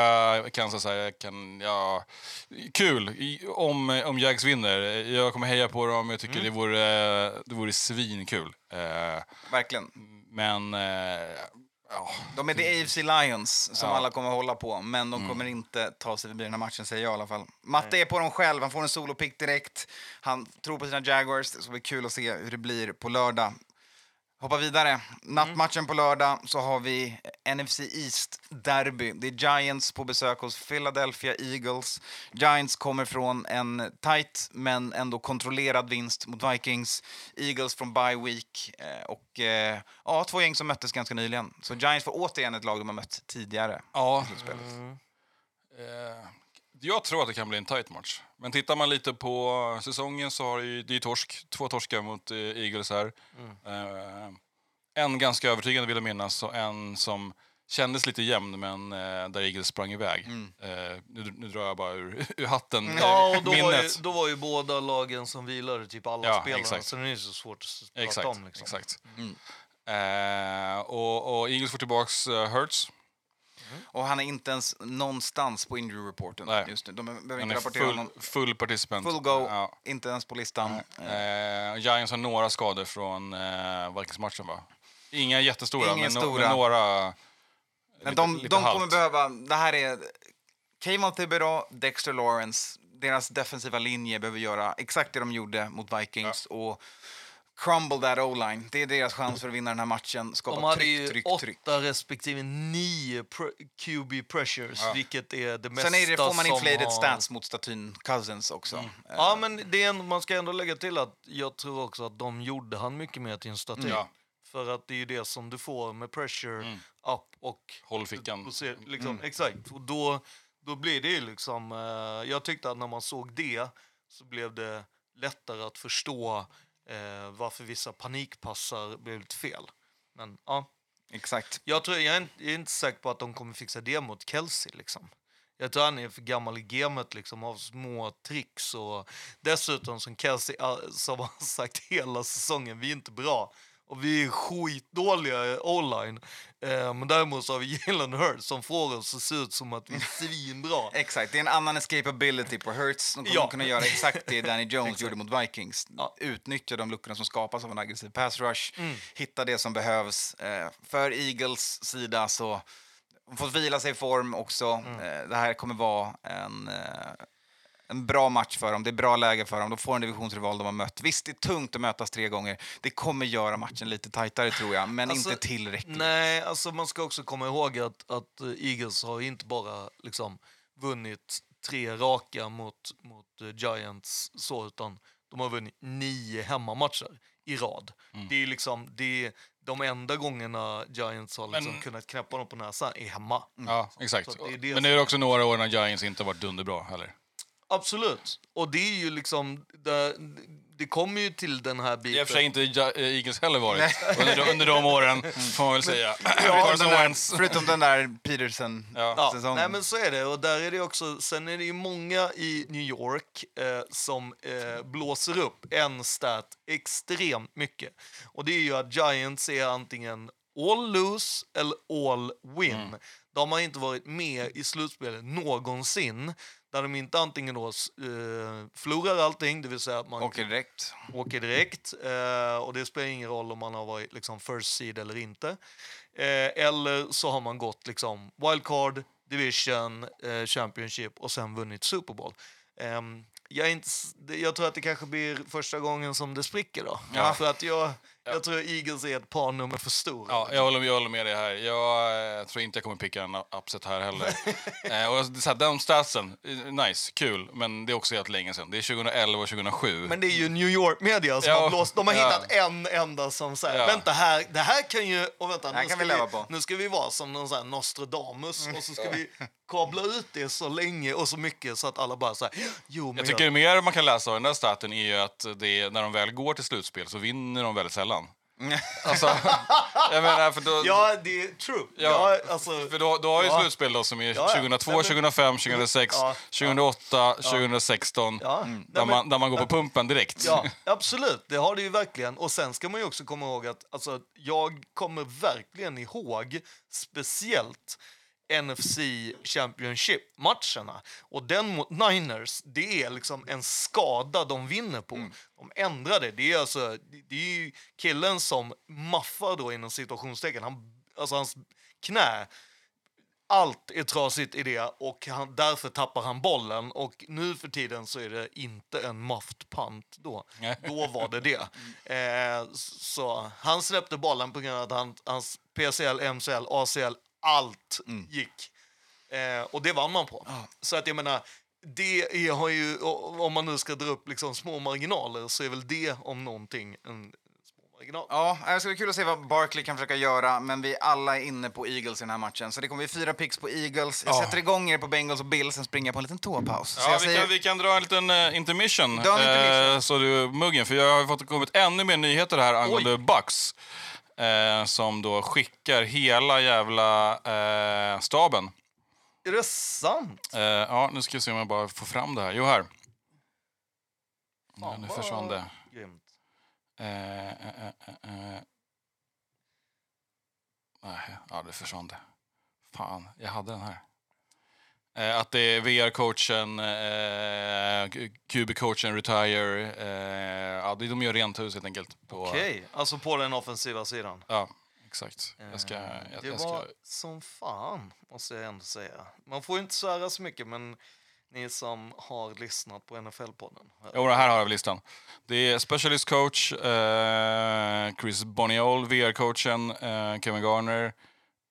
Kansas här. Jag kan, ja, kul om, om Jags vinner. Jag kommer heja på dem. Jag tycker det, vore, det vore svinkul. Eh, Verkligen. men eh, ja, De är the AFC Lions som Ja. alla kommer hålla på, men de kommer inte ta sig förbi den här matchen, säger jag i alla fall. Matte är på dem själv, han får en solopick direkt. Han tror på sina Jaguars, det ska bli kul att se hur det blir på lördag. Hoppa vidare. Nattmatchen på lördag så har vi NFC East Derby. Det är Giants på besök hos Philadelphia Eagles. Giants kommer från en tight men ändå kontrollerad vinst mot Vikings. Eagles från bye week. Eh, och eh, ja, två gäng som möttes ganska nyligen. Så Giants får återigen ett lag de har mött tidigare. Ja, i slutspelet. Jag tror att det kan bli en tight match. Men tittar man lite på säsongen så har det ju, det är ju torsk, två torskar mot eh, Eagles här. Eh, en ganska övertygande vill jag minnas och en som kändes lite jämn men eh, där Eagles sprang iväg. Eh, nu, nu drar jag bara ur, ur hatten eh, Ja, och då var, ju, minnet. då var ju båda lagen som vilade typ alla Ja, spelarna, exakt. så det är så svårt att prata Exakt. om. Liksom. exakt. Eh, och, och Eagles får tillbaks uh, Och han är inte ens någonstans på injury reporten Nej. just nu. De behöver Han inte rapportera full, honom. full participant. Full go, Ja. inte ens på listan. Eh, Giants har några skador från eh, Vikings-matchen va? Inga jättestora, Ingen men, no- stora. men några... Men lite- de, lite de halt. kommer behöva... Det här är... Kayvon Thibodeau, Dexter Lawrence. Deras defensiva linje behöver göra exakt det de gjorde mot Vikings. Och crumble that O-line. Det är deras chans för att vinna den här matchen. Skapa De hade tryck, ju tryck, åtta tryck. respektive nio pr- QB pressures, vilket är det mesta Sen är det, får man inflated har... stats mot statyn Cousins också. Mm. Eh, Ja, men det är en, man ska ändå lägga till att jag tror också att de gjorde han mycket mer till en staty. Ja. För att det är ju det som du får med pressure Mm. up och... Håll fickan. och se- liksom, Exakt. Och då, då blir det ju liksom... Eh, jag tyckte att när man såg det så blev det lättare att förstå eh, varför vissa panikpassar blev lite fel. Men ja, Exakt. jag, tror, jag, är inte, jag är inte säker på att de kommer fixa det mot Kelsey. Liksom. Jag tror han är för gammal i gamet liksom, av små tricks. Och dessutom, som Kelsey ah, som har sagt hela säsongen, vi är inte bra. Och vi är skitdåliga i o-line. Eh, men däremot så har vi Jalen Hurts som får oss att se ut som att vi är svinbra. Exakt, det är en annan escapability på Hurts. De kommer Ja. kunna göra exakt det Danny Jones gjorde mot Vikings. Ja. Utnyttja de luckorna som skapas av en aggressiv pass rush. Mm. Hitta det som behövs. Eh, för Eagles sida så de får vila sig i form också. Mm. Eh, det här kommer vara en, eh, en bra match för dem. Det är bra läge för dem. De får en divisionsrival de har mött. Visst, det är tungt att mötas tre gånger. Det kommer göra matchen lite tajtare tror jag, men Alltså, inte tillräckligt. Nej, alltså man ska också komma ihåg att, att eh, Eagles har inte bara liksom vunnit tre raka mot, mot eh, Giants så, utan de har vunnit nio hemmamatcher i rad. Mm. Det är liksom det är de enda gångerna Giants har liksom Men- kunnat knäppa dem på näsan är hemma. Ja, exakt. Det är det Men det är också några år när Giants inte har varit dunderbra heller. Absolut. Och det är ju liksom, det, det kommer ju till den här Det biten. har i och för sig inte Eagles heller varit under, under de åren, får man väl säga. Ja, den där, förutom den där Peterson-säsongen. Ja, nej men så är det. Och där är det också, sen är det ju många i New York eh, som eh, blåser upp en stat extremt mycket. Och det är ju att Giants är antingen all lose eller all win. De har inte varit med i slutspelet någonsin. Där de inte antingen då eh, förlorar allting, det vill säga att man Åker direkt. åker direkt. Eh, och det spelar ingen roll om man har varit liksom, first seed eller inte. Eh, eller så har man gått liksom, wildcard, division, eh, championship och sen vunnit Super Bowl. Ehm, jag, inte, jag tror att det kanske blir första gången som det spricker då. Ja. För att jag, jag tror Eagles är ett par nummer för stora. Ja, jag håller, jag håller med dig här. Jag eh, tror inte jag kommer picka en upset här heller. eh, och så här, de statsen, eh, nice, kul, men det är också helt länge sedan. Det är 2011 och 2007. Men det är ju New York media som Ja, har blåst. De har ja. hittat en enda som säger, Ja. vänta här, det här kan ju, och vänta, här nu, kan ska vi leva på. nu ska vi vara som någon sån här Nostradamus och så ska vi kabla ut det så länge och så mycket så att alla bara säger, jo men jag tycker mer man kan läsa av den där staten är ju att det är, när de väl går till slutspel så vinner de väldigt sällan. Alltså, jag menar, för då, Ja, det är true. Ja, Ja, alltså, för då, då har ju Ja. slutspel då som är ja. 2002, Nej, men- 2005, 2006, Ja, 2008, 2016. ja, Där, man, där man går på pumpen direkt. Ja, absolut. Det har det ju verkligen. Och sen ska man ju också komma ihåg att alltså, jag kommer verkligen ihåg speciellt NFC Championship-matcherna. Och den mot Niners, det är liksom en skada de vinner på. De ändrar det. Det är alltså, det- är ju killen som maffar då inom situationstecken. Han, alltså hans knä allt är trasigt i det och han, därför tappar han bollen. Och nu för tiden så är det inte en muffed punt då. Då var det det. Eh, så han släppte bollen på grund av att han, hans PCL, MCL, ACL, allt gick. Eh, och det vann man på. Så att jag menar, det är, har ju, om man nu ska dra upp liksom små marginaler så är väl det om någonting en små marginal. Ja, det ska bli kul att se vad Barkley kan försöka göra, men vi alla är inne på Eagles i den här matchen. Så det kommer bli fyra picks på Eagles. Jag Ja. sätter igång er på Bengals och Bills, sen springer jag på en liten toapaus. Så Ja, vi, säger, kan, vi kan dra en liten uh, intermission, Dra en intermission. eh, så du muggen. För jag har fått kommit ännu mer nyheter här angående Bucks. Eh, som då skickar hela jävla eh, staben. Är det sant? Eh, ja, nu ska vi se om jag bara får fram det här. Jo, här. Fan, nu försvann det. Grymt. Eh, eh, eh. Nej, ja, det försvann det. Fan, jag hade den här. Eh, att det är VR-coachen, eh, QB-coachen retire. Eh, ja, de gör rent hus helt enkelt. På, Okej, alltså på den offensiva sidan. Ja, exakt. Jag ska... Eh, Jag, det jag ska var som fan, måste jag ändå säga. Man får ju inte svära så mycket, men ni som har lyssnat på NFL-podden. Jo, här har jag listan. Det är specialist coach, eh, Chris Boniol, VR-coachen, eh, Kevin Garner,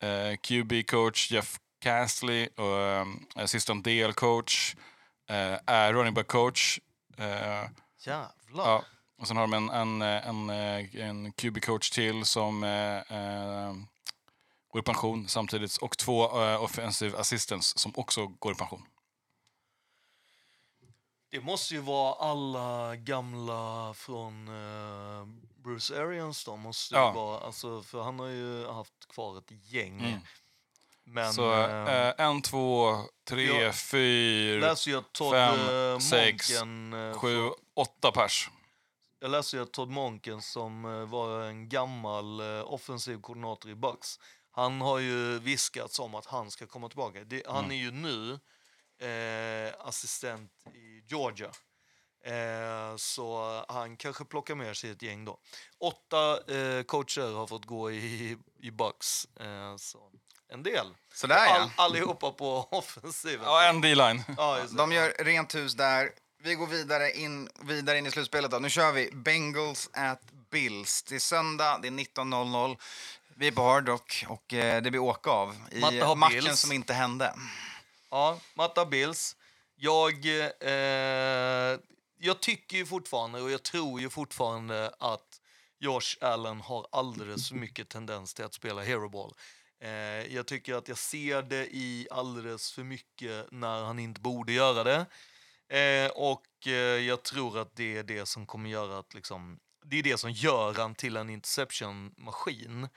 eh, QB-coach Jeff Castley, och, eh, assistant DL-coach, eh, är running back-coach. Eh, Jävlar. ja. Och sen har de en, en, en, eh, en QB-coach till som eh, eh, går i pension samtidigt och två eh, offensive assistants som också går i pension. Det måste ju vara alla gamla från eh, Bruce Arians då. Måste Ja. vara, alltså, för han har ju haft kvar ett gäng. Mm. Men Så eh, eh, en, två, tre, jag fyra, läser fem, eh, sex, Monken... eh, sju, åtta pers. Jag läste ju att Todd Monken som eh, var en gammal offensiv koordinator i Bucks. Han har ju viskats om att han ska komma tillbaka. Det, han är ju nu eh, assistent i Georgia. Eh, så han kanske plockar med sig ett gäng då. Åtta eh, coacher har fått gå i, i Bucks. Så en del. Sådär ja. All, allihopa på offensiven. Ja, en D-line. Ja. De gör rent hus där. Vi går vidare in, vidare in i slutspelet. Då. Nu kör vi Bengals at Bills. Det är söndag, det är 19.00. Vi är på Hard Rock och eh, det blir åka av i matchen Bills. som inte hände. Ja, Matta Bills. Jag, eh, jag tycker ju fortfarande och jag tror ju fortfarande att Josh Allen har alldeles för mycket tendens till att spela hero ball. Eh, jag tycker att jag ser det i alldeles för mycket när han inte borde göra det. Eh, och eh, jag tror att det är det som kommer göra att liksom, det är det som gör han till en interception-maskin.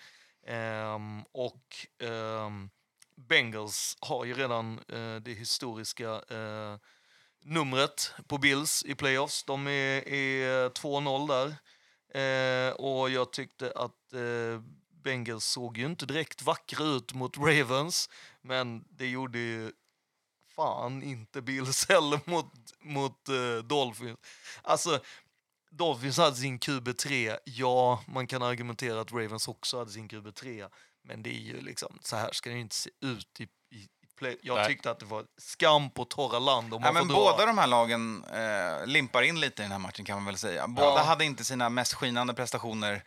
Ehm, och ehm, Bengals har ju redan eh, det historiska eh, numret på Bills i playoffs. De är, är 2-0 där. Eh, och jag tyckte att eh, Bengals såg ju inte direkt vackra ut mot Ravens, men det gjorde ju fan inte Bills heller mot, mot uh, Dolphins. Alltså, Dolphins hade sin QB3. Ja, man kan argumentera att Ravens också hade sin QB3. Men det är ju liksom, så här ska det ju inte se ut i play. Jag Nej. tyckte att det var skam på torra land. Om Ja, man men får båda dra. de här lagen eh, limpar in lite i den här matchen kan man väl säga. Båda Ja. hade inte sina mest skinande prestationer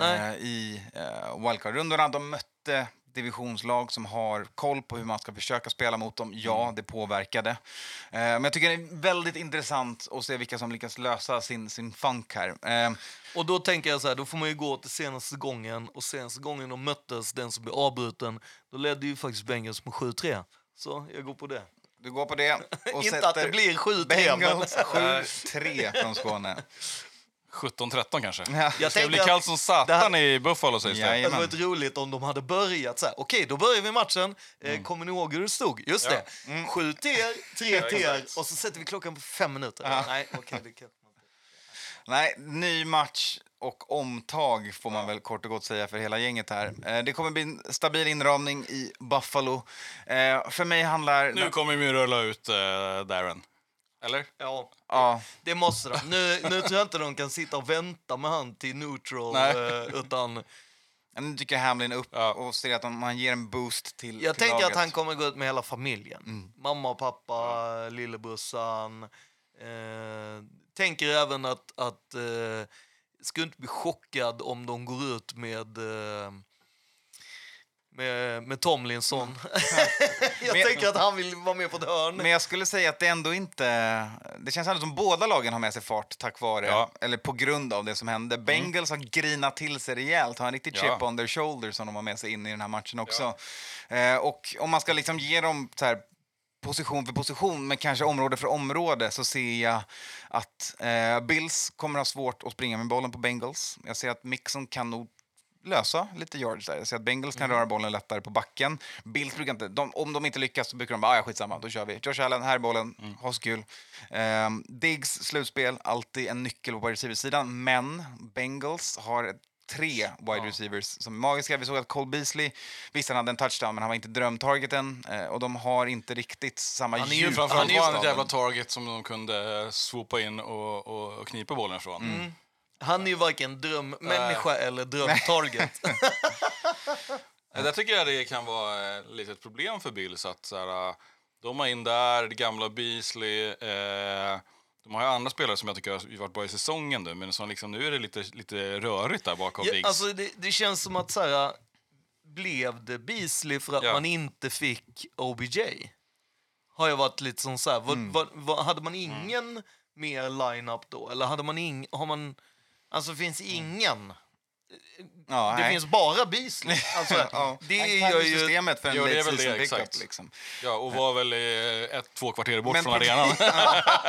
eh, i eh, wildcard-rundorna. De mötte divisionslag som har koll på hur man ska försöka spela mot dem. Ja, Mm. det påverkade. Eh, men jag tycker det är väldigt intressant att se vilka som lyckas lösa sin, sin funk här. Eh, Och då tänker jag så här, då får man ju gå till senaste gången. Och senaste gången de möttes, den som blev avbruten, då ledde ju faktiskt Bengals med 7-3. Så jag går på det. du går på det och Inte att det blir 7-3, men... Bengals 7-3 från Skåne. 17-13 kanske. Ja. Jag Det tänker att kallt som satan här- i Buffalo sägs Ja, det. det hade varit roligt om de hade börjat så här. Okej, då börjar vi matchen. Eh, kommer ni ihåg hur det stod? Just Ja. det. Sju till er, tre till er. exakt. Och så sätter vi klockan på fem minuter. Nej, okej. det kan... Nej, ny match och omtag får man väl kort och gott säga för hela gänget här. Eh, Det kommer bli en stabil inramning i Buffalo. Eh, För mig handlar... Nu kommer vi rulla ut uh, Darren. Eller? Ja, Ja, det måste de. Nu, nu tror jag inte de kan sitta och vänta med han till neutral. Nej. Eh, utan Nu dyker Hamlin upp Ja. och ser att han ger en boost till Jag till tänker laget. att han kommer gå ut med hela familjen. Mamma och pappa, lillebrorsan. Eh, tänker även att, att eh, skulle inte bli chockad om de går ut med eh, med, med Tomlinson. jag Men- tänker att han vill vara med på ett hörn. Men jag skulle säga att det ändå inte... Det känns ändå som båda lagen har med sig fart tack vare, Ja. eller på grund av det som hände. Bengals har grinat till sig rejält, har en riktig Ja. chip on their shoulder som de har med sig in i den här matchen också. Eh, och om man ska liksom ge dem så här, position för position, men kanske område för område, så ser jag att eh, Bills kommer ha svårt att springa med bollen på Bengals. Jag ser att Mixon kan nog lösa lite yards där. Jag ser att Bengals kan röra bollen lättare på backen. Bills brukar inte, de, om de inte lyckas så brukar de bara, "Ah, ja skitsamma, då kör vi. Josh Allen, här är bollen, ha så kul. Um, Diggs slutspel, alltid en nyckel på receiver-sidan, men Bengals har ett- tre wide receivers som är magiska. Vi såg att Cole Beasley, visst han hade en touchdown, men han var inte drömtargeten eh, och de har inte riktigt samma Han är ju djup. Framförallt i var han ett staden. jävla target som de kunde eh, swoopa in och, och, och knipa bollen ifrån. Han är ju varken drömmänniska eller drömtarget. Där tycker jag det kan vara lite ett problem för Bills att så här, de har in där, det gamla Beasley. Eh, de har ju andra spelare som jag tycker har varit bra i säsongen nu, men som liksom, nu är det lite, lite rörigt där bakom Ja, Diggs. alltså det, det känns som att så här, blev det Beasley för att Ja. man inte fick OBJ? Har jag varit lite som så här, vad, vad, vad, hade man ingen mer line-up då? Eller hade man ing, har man, alltså finns ingen? Ja, Det nej. finns bara Beasley. Alltså, Ja, det gör ju... systemet för en late väl det, season pickup. Liksom. Ja, och var väl eh, ett, två kvarter bort Men från arenan.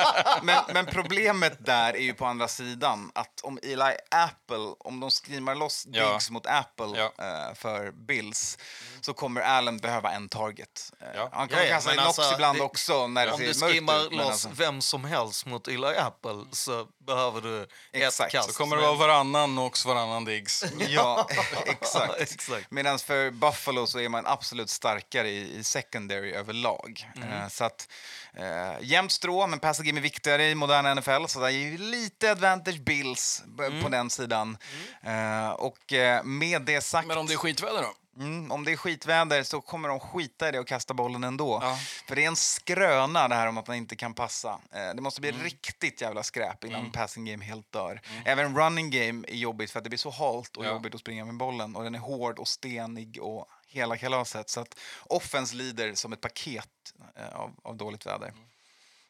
men, men problemet där är ju på andra sidan att om Eli Apple, om de skrimar loss Ja. Diggs mot Apple Ja. eh, för Bills så kommer Allen behöva en target. Eh. Han kommer kasta Knox alltså, ibland det- också när det Om du skrimmar ut. loss alltså- vem som helst mot Eli Apple så behöver du ett Exakt. kast. Så kommer det vara varannan Knox, varannan Diggs. Ja, exakt. Exakt. Medan för Buffalo så är man absolut starkare i, i secondary överlag. Mm. Eh, så att, eh, jämnt strå, men passing game är viktigare i moderna NFL, så det är lite advantage Bills Mm. på den sidan. Eh, och eh, med det sagt, Men om det är skitväder då? Mm, om det är skitväder så kommer de skita i det och kasta bollen ändå. Ja. För det är en skröna det här om att man inte kan passa. Eh, det måste Mm. bli riktigt jävla skräp innan passing game helt dör. Även running game är jobbigt för att det blir så halt och Ja. jobbigt att springa med bollen och den är hård och stenig och hela kalaset. Så att offense lider som ett paket eh, av, av dåligt väder.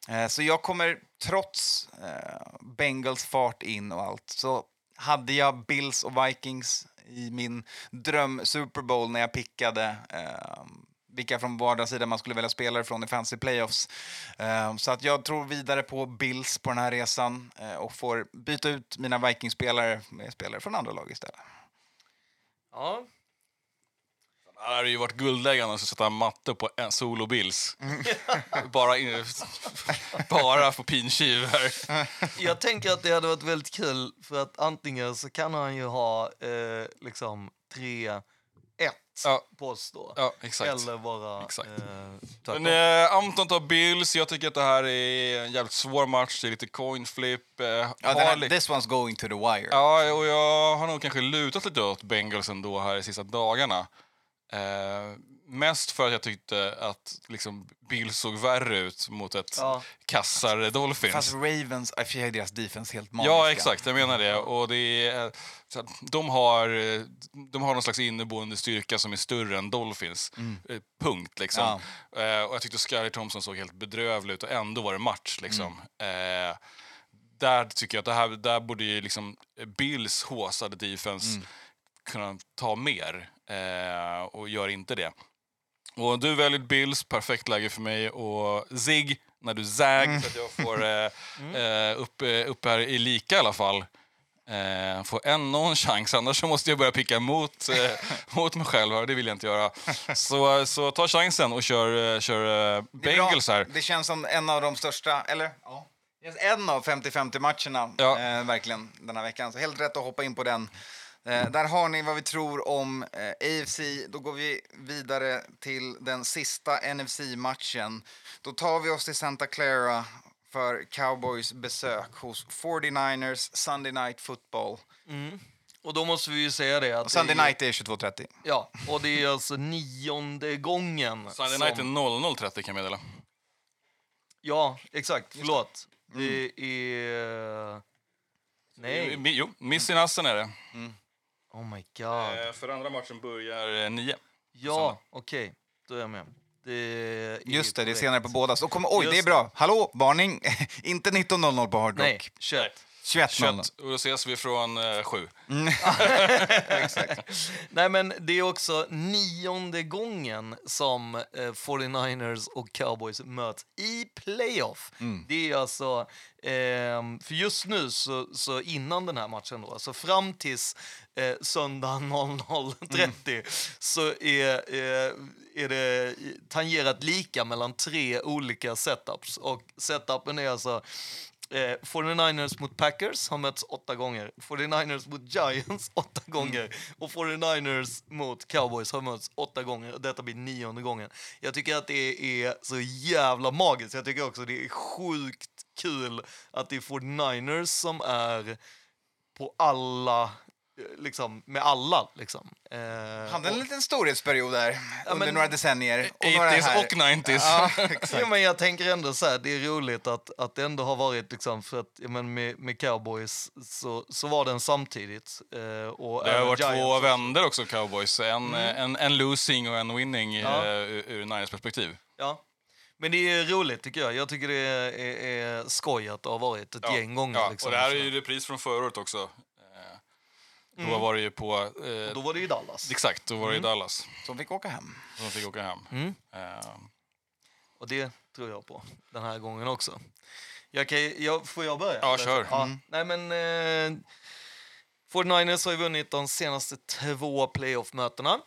Eh, så jag kommer, trots Bengals fart in och allt, så hade jag Bills och Vikings i min dröm Super Bowl när jag pickade eh, vilka från vardera sida man skulle välja spelare från i fantasy playoffs. Eh, så att jag tror vidare på Bills på den här resan eh, och får byta ut mina Vikings-spelare med spelare från andra lag istället. Ja. Det hade ju varit guldläggande att sätta matte på en solo Bills. bara, in, bara på pinkiv här. Jag tänker att det hade varit väldigt kul för att antingen så kan han ju ha eh, liksom 3-1 Ja. på oss då. Ja, exakt. Eller vara Exakt. eh. Men eh, Anton tar Bills. Jag tycker att det här är en jävligt svår match. Det är lite coin flip. Eh, Ja, här, this one's going to the wire. Ja, och jag har nog kanske lutat lite åt Bengals ändå här de sista dagarna. Eh, mest för att jag tyckte att liksom, Bills såg värre ut mot ett Ja. kassare Dolphins. Fast Ravens, sig är deras defense helt magiska. Ja, exakt. Jag menar det. Och det är, att de, har, eh, de har någon slags inneboende styrka som är större än Dolphins. Eh, Punkt, liksom. Eh, och jag tyckte Skyler Thompson såg helt bedrövlig ut och ändå var det match, liksom. Eh, där tycker jag att det här, där borde ju liksom Bills håsade defense kunna ta mer eh, och gör inte det. Och du väljer Bills, perfekt läge för mig. Och Zig, när du zag, så att jag får eh, eh, upp, eh, upp här i lika i alla fall. Eh, får en någon chans, annars så måste jag börja picka mot, eh, mot mig själv. här, Det vill jag inte göra. Så, så ta chansen och kör, eh, kör eh. Bengals här. Det känns som en av de största, eller ja, en av 50-50 matcherna Ja. eh, verkligen den här veckan. Så helt rätt att hoppa in på den. Eh, där har ni vad vi tror om eh, AFC. Då går vi vidare till den sista NFC-matchen. Då tar vi oss till Santa Clara för Cowboys besök hos 49ers Sunday Night Football. Och då måste vi ju säga det. Att Sunday det är, night är 22.30. Ja, och det är alltså nionde gången. Sunday som- night är 00.30 kan jag meddela. Ja, exakt. Förlåt. Det är... Nej. Jo, miss i nassen är det. Oh my god. Eh, för andra matchen börjar eh, nio. Ja, okej. Då är jag med. Det är Just det, det är korrekt. senare på båda. Så kom, oj, Just det är bra. Hallå, varning! Inte 19.00 på Hard Nej, Rock. 21. 21.00. Kött, och då ses vi från eh, sju. Nej, men det är också nionde gången som eh, 49ers och Cowboys möts i playoff. Det är alltså, ehm, för just nu så, så innan den här matchen då, alltså fram tills eh, söndag 00.30 så är, eh, är det tangerat lika mellan tre olika setups. Och setupen är alltså Eh, 49ers mot Packers har mötts åtta gånger. 49ers mot Giants åtta gånger. Och 49ers mot Cowboys har mötts åtta gånger. Och detta blir nionde gången. Jag tycker att det är så jävla magiskt. Jag tycker också det är sjukt kul att det är 49ers som är på alla, liksom, med alla liksom. Eh, Hade en liten storhetsperiod där under men- några decennier. Och några 80s här. och 90s. Ja, exakt. Ja, men jag tänker ändå så här, det är roligt att, att det ändå har varit liksom, för att ja, men med, med cowboys så, så var den samtidigt. Eh, och Det har varit två Giants. vänder också, cowboys. En, eh, en, en losing och en winning Ja. eh, ur, ur Niners perspektiv. Ja. Men det är roligt tycker jag. Jag tycker det är, är, är skoj att det har varit ett gäng gånger. Ja, liksom. och det här är ju repris från förra året också. Eh, Då var det ju på... Eh, Och då var det ju Dallas. Exakt, då var det i Dallas Som fick åka hem. som fick åka hem. Mm. Eh, Och det tror jag på den här gången också. Jag kan, jag, får jag börja? Ja, kör. Ja, Nej, men... Eh, 49ers har ju vunnit de senaste två playoff-mötena.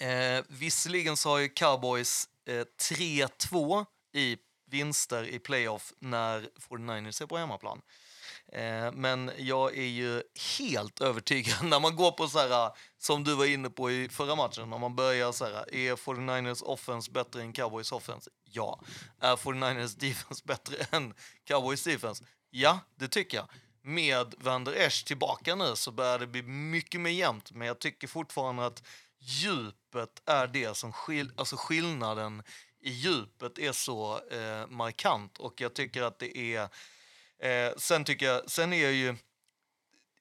Eh, visserligen så har ju Cowboys eh, 3-2 i vinster i playoff när 49ers är på hemmaplan. Eh, men jag är ju helt övertygad när man går på så här, som du var inne på i förra matchen, när man börjar så här, är 49ers offense bättre än Cowboys offense? Ja. Är 49ers defense bättre än Cowboys defense? Ja, det tycker jag. Med Van der Esch tillbaka nu så börjar det bli mycket mer jämnt, men jag tycker fortfarande att djupet är det som skil alltså skillnaden i djupet är så eh, markant och jag tycker att det är Eh, sen tycker jag, sen är jag ju,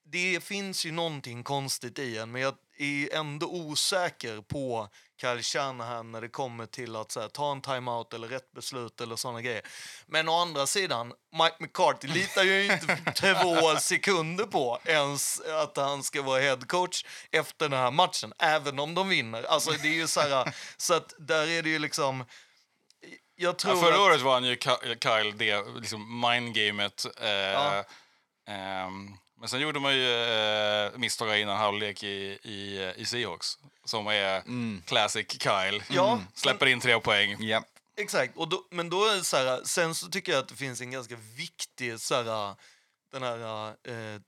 det finns ju någonting konstigt i en, men jag är ändå osäker på Kyle Shanahan när det kommer till att här, ta en timeout eller rätt beslut eller såna grejer. Men å andra sidan, Mike McCarthy litar ju inte två sekunder på ens att han ska vara head coach efter den här matchen, även om de vinner. Alltså det är ju så här, så att där är det ju liksom, jag tror ja, förra att, året vann ju Ka- Kyle det liksom mindgamet. Eh, Ja. ehm, men sen gjorde man ju eh, misstag innan halvlek i, i, i Seahawks. Som är classic Kyle. Ja. Släpper in tre poäng. Ja. Exakt, och då, men då är det så här, sen så tycker jag att det finns en ganska viktig så här, den här eh,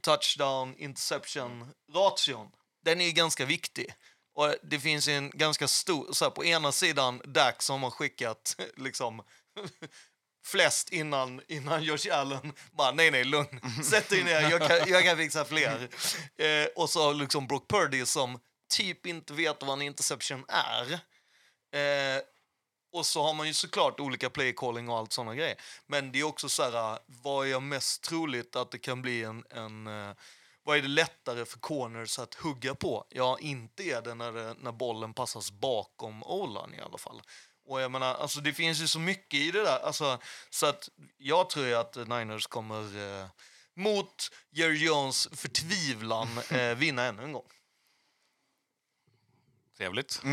touchdown interception ration. Den är ju ganska viktig. Och det finns en ganska stor, så här, på ena sidan Dak som har skickat liksom flest innan, innan Josh Allen bara nej, nej, lugn. Sätt dig ner, jag kan, jag kan fixa fler. Eh, och så liksom Brock Purdy som typ inte vet vad en interception är. Eh, och så har man ju såklart olika play calling och allt såna grejer. Men det är också så här, vad är mest troligt att det kan bli en, en eh, vad är det lättare för corners att hugga på? Ja, inte är det när, det, när bollen passas bakom Olan i alla fall. Och jag menar, alltså det finns ju så mycket i det där. Alltså, så att jag tror att Niners kommer eh, mot Jerry Jones förtvivlan eh, vinna ännu en gång. Trevligt.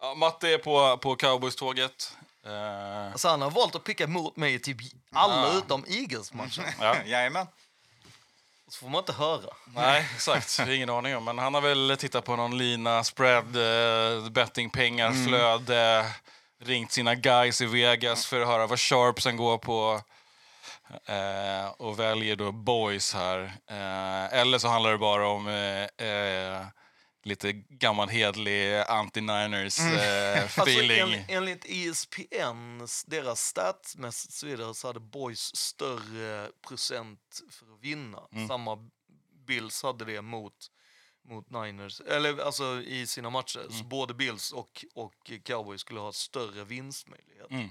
ja, Matte är på, på cowboys-tåget. Eh, Alltså han har valt att picka mot mig i typ alla utom Eagles-matchen. ja. Jajamän. Så får man inte höra. Nej, exakt. Ingen aning om. Men han har väl tittat på någon lina, spread, eh, bettingpengar, flöde, ringt sina guys i Vegas för att höra vad sharpsen går på. Eh, och väljer då boys här. Eh, eller så handlar det bara om eh, eh, lite gammal hedlig anti-Niners Mm. eh, Alltså, en, enligt E ESPN, deras statsmässigt så vidare, så hade Boys större procent för att vinna. Mm. Samma Bills hade det mot, mot Niners, eller alltså i sina matcher. Så Mm. både Bills och, och Cowboys skulle ha större vinstmöjlighet. Mm.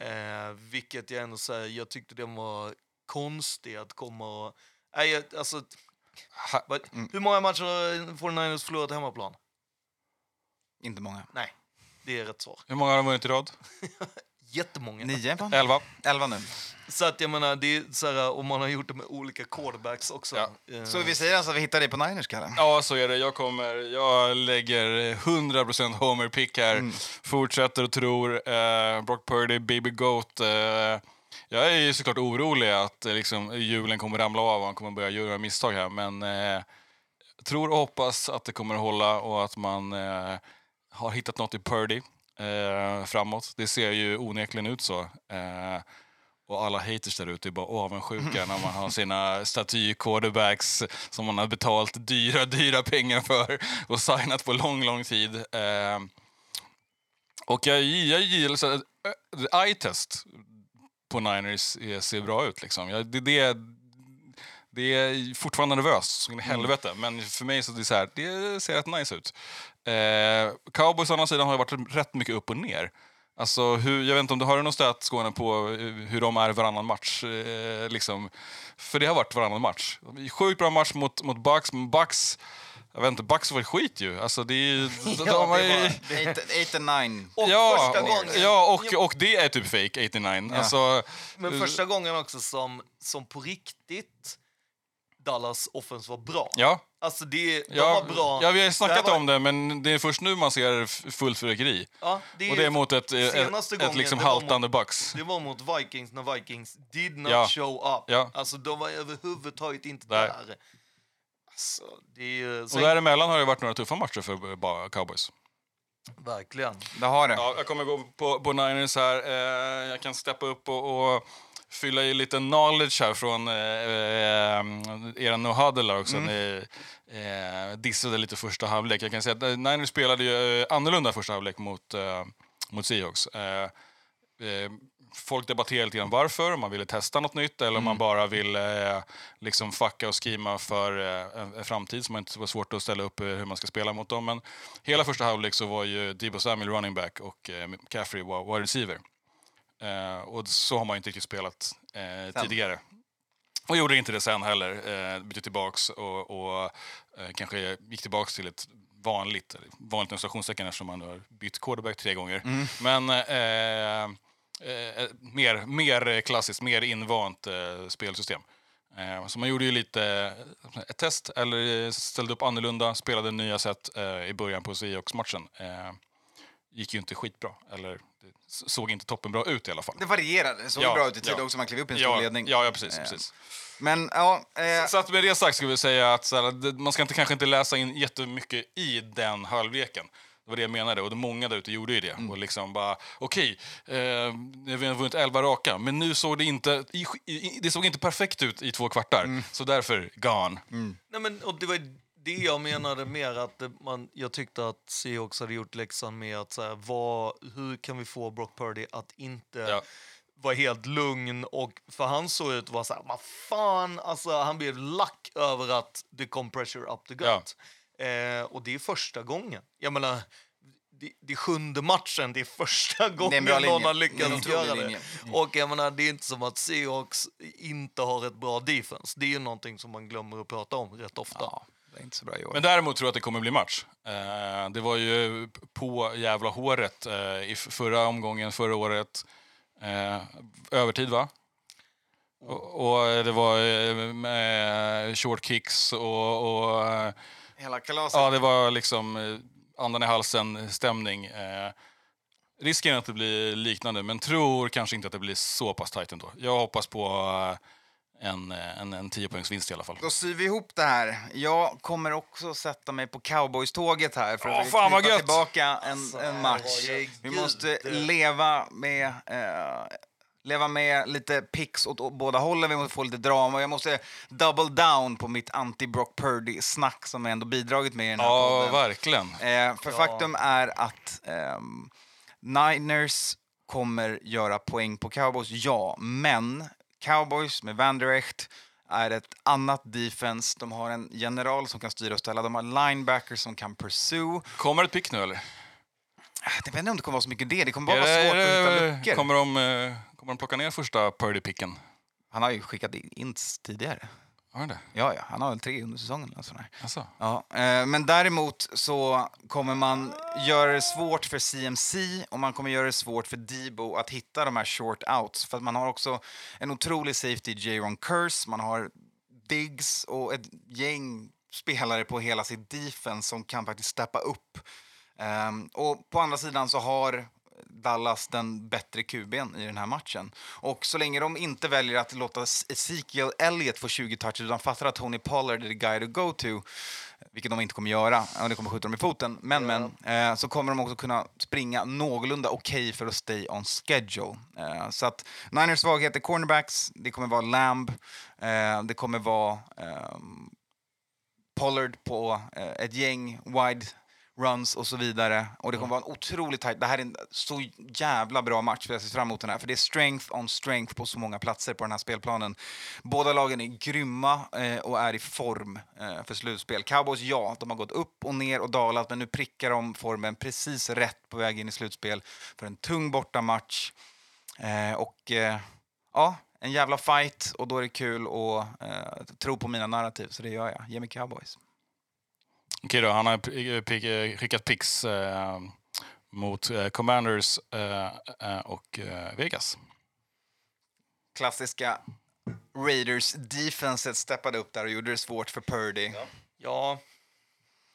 Eh, vilket jag ändå säger, jag tyckte den var konstig att komma och... Nej, jag- alltså, Mm. Hur många matcher har 49ers förlorat hemmaplan? Inte många. Nej, det är rätt svar. hur många har de vunnit i rad? Jättemånga. Nio? va? Elva. Elva nu. Så att jag menar, det är så här, och man har gjort det med olika quarterbacks också. Ja. Eh, Så vi säger alltså att vi hittar dig på Niners, Kalle? Ja, så är det. Jag, kommer, jag lägger 100% homer-pick här. Mm. Fortsätter och tror. Eh, Brock Purdy, Baby Goat. Eh, jag är ju såklart orolig att eh, liksom, hjulen kommer ramla av och han kommer börja göra misstag här. Men eh, tror och hoppas att det kommer att hålla och att man eh, har hittat något i Purdy eh, framåt. Det ser ju onekligen ut så. Eh, och alla haters där ute är bara avundsjuka när man har sina staty-quarterbacks som man har betalt dyra, dyra pengar för och signat på lång, lång tid. Eh, och jag, jag gillar... så eh, Eye-test på Niners är- ser bra ut. Liksom. Jag, det, det, det är fortfarande nervöst, så in i helvete. Men för mig så är det så här, det ser rätt nice ut. Eh, Cowboys å andra sidan har ju varit rätt mycket upp och ner. Alltså, hur, jag vet inte om du har någon stat, Skåne, på eh, hur de är varannan match. Eh, liksom. För det har varit varannan match. Sjukt bra match mot, mot Bucks, men Bucks... Jag vet inte, Bucks var skit ju. Alltså, det är, ju- Ja, de Eight, eight and nine. Och ja, första gången, Ja, och, och det är typ fake 89. Ja. Alltså, men första gången också som, som på riktigt Dallas offense var bra. ja. Alltså det, de Ja, var bra. ja, vi har Det snackat här var- om det, men det är först nu man ser fullt fyrverkeri. Ja, det, Och det är mot ett, ett, senaste ett, gången liksom det haltande Bucks. Det var mot Vikings när Vikings did not Ja. show up. Ja. Alltså de var överhuvudtaget inte Nej. där. Alltså, det är. Och däremellan har det varit några tuffa matcher för bara Cowboys. Verkligen. Det har det. Ja, jag kommer gå på, på Niners här. Eh, jag kan steppa upp och, och fylla i lite knowledge här från eh, eh, era no huddle här också. Ni eh, dissade lite första halvlek. Jag kan säga att eh, Niners spelade ju eh, annorlunda första halvlek mot, eh, mot Seahawks. Eh, folk debatterar lite grann varför, om man ville testa något nytt eller om man bara ville eh, liksom fucka och skrima för eh, en, en framtid som inte var svårt att ställa upp eh, hur man ska spela mot dem. Men hela första halvlek så var ju Debo Samuel running back och eh, McCaffrey var wide receiver. Eh, och så har man inte riktigt spelat eh, tidigare. Och gjorde inte det sen heller. Eh, bytte tillbaks och, och eh, kanske gick tillbaks till ett vanligt, vanligt inom stationstecken eftersom man har bytt quarterback tre gånger. Men eh, eh, mer, mer klassiskt, mer invant spelsystem. Så man gjorde ju lite ett test, eller ställde upp annorlunda, spelade nya sätt i början på Seahawks-matchen. Gick ju inte skitbra, eller det såg inte toppenbra ut i alla fall. Det varierade. Det såg Ja, bra ut i tid ja. också. Man klev upp i en stor Ja, ledning. ja, ja precis. Eh, precis. Men ja, eh, Så att med det sagt skulle vi säga att så här, det- man ska inte, kanske inte läsa in jättemycket i den halvleken. Det var det jag menade och det många där ute gjorde ju det. Mm. Och liksom bara, okej, eh, vi har vunnit 11 raka, men nu såg det inte, i, i, det såg inte perfekt ut i två kvartar. Mm. Så därför, gone. Nej, men, och det var det jag menade mer att man, jag tyckte att Seahawks hade gjort läxan med att så här, vad, hur kan vi få Brock Purdy att inte Ja. vara helt lugn och för han såg ut att vara så här, vad fan, alltså han blev lack över att det kom pressure up the gut. Eh, och det är första gången. Jag menar, det, det är sjunde matchen, det är första gången linje. någon har lyckats otrolig göra det. linje. Och jag menar, det är inte som att Seahawks inte har ett bra defense. Det är ju någonting som man glömmer att prata om rätt ofta. ja, det är inte så bra i år. Men däremot tror jag att det kommer bli match. Eh, det var ju på jävla håret eh, i förra omgången, förra året. Eh, övertid, va? Och, och det var eh, med short kicks och, och Hela kalaset. ja, det var liksom andan i halsen-stämning. Risken är att det blir liknande, men tror kanske inte att det blir så pass tajt ändå. Jag hoppas på en, eh, en, en 10 poängs vinst i alla fall. Då syr vi ihop det här. Jag kommer också sätta mig på cowboys-tåget här för Åh, att knyta gött! tillbaka en, en match. herregud. Vi måste leva med... Eh, leva med lite picks åt båda hållen. Vi måste få lite drama. Jag måste double down på mitt anti-Brock Purdy-snack som jag ändå bidragit med i den här Ja, podden. verkligen. Eh, för faktum är att ehm, Niners kommer göra poäng på Cowboys, ja. Men Cowboys med Van Der Echt är ett annat defense. De har en general som kan styra och ställa. De har linebackers som kan pursue. Kommer ett pick nu eller? Jag vet inte om det kommer vara så mycket det. Det kommer bara vara det- svårt att hitta det- luckor. Kommer de, eh, kommer de plocka ner första Purdy-picken? Han har ju skickat in tidigare. Har de det? Ja, ja. Han har väl tre under säsongen. Alltså. Alltså. Ja, eh, men däremot så kommer man göra det svårt för CMC och man kommer göra det svårt för Debo att hitta de här short outs. För man har också en otrolig safety, Jaron Curse, man har Diggs och ett gäng spelare på hela sitt defense som kan faktiskt steppa upp. Ehm, och på andra sidan så har Dallas den bättre QB'n i den här matchen. Och så länge de inte väljer att låta Ezekiel Elliott få 20 touches utan fattar att Tony Pollard är the guy to go to, vilket de inte kommer göra, och det kommer skjuta dem i foten, men men, eh, så kommer de också kunna springa någorlunda okej för att stay on schedule. Eh, så att Niners svaghet är cornerbacks, det kommer vara Lamb, eh, det kommer vara ehm, Pollard på eh, ett gäng wide runs och så vidare. Och det kommer vara en otroligt tajt... Det här är en så jävla bra match för jag ser fram emot den här. För det är strength on strength på så många platser på den här spelplanen. Båda lagen är grymma eh, och är i form eh, för slutspel. Cowboys, ja, de har gått upp och ner och dalat, men nu prickar de formen precis rätt på väg in i slutspel för en tung bortamatch. Eh, och eh, ja, en jävla fight och då är det kul att eh, tro på mina narrativ, så det gör jag. Ge mig Cowboys. Okej då, han har p- p- skickat picks eh, mot eh, Commanders eh, eh, och eh, Vegas. klassiska Raiders defenset steppade upp där och gjorde det svårt för Purdy. Ja,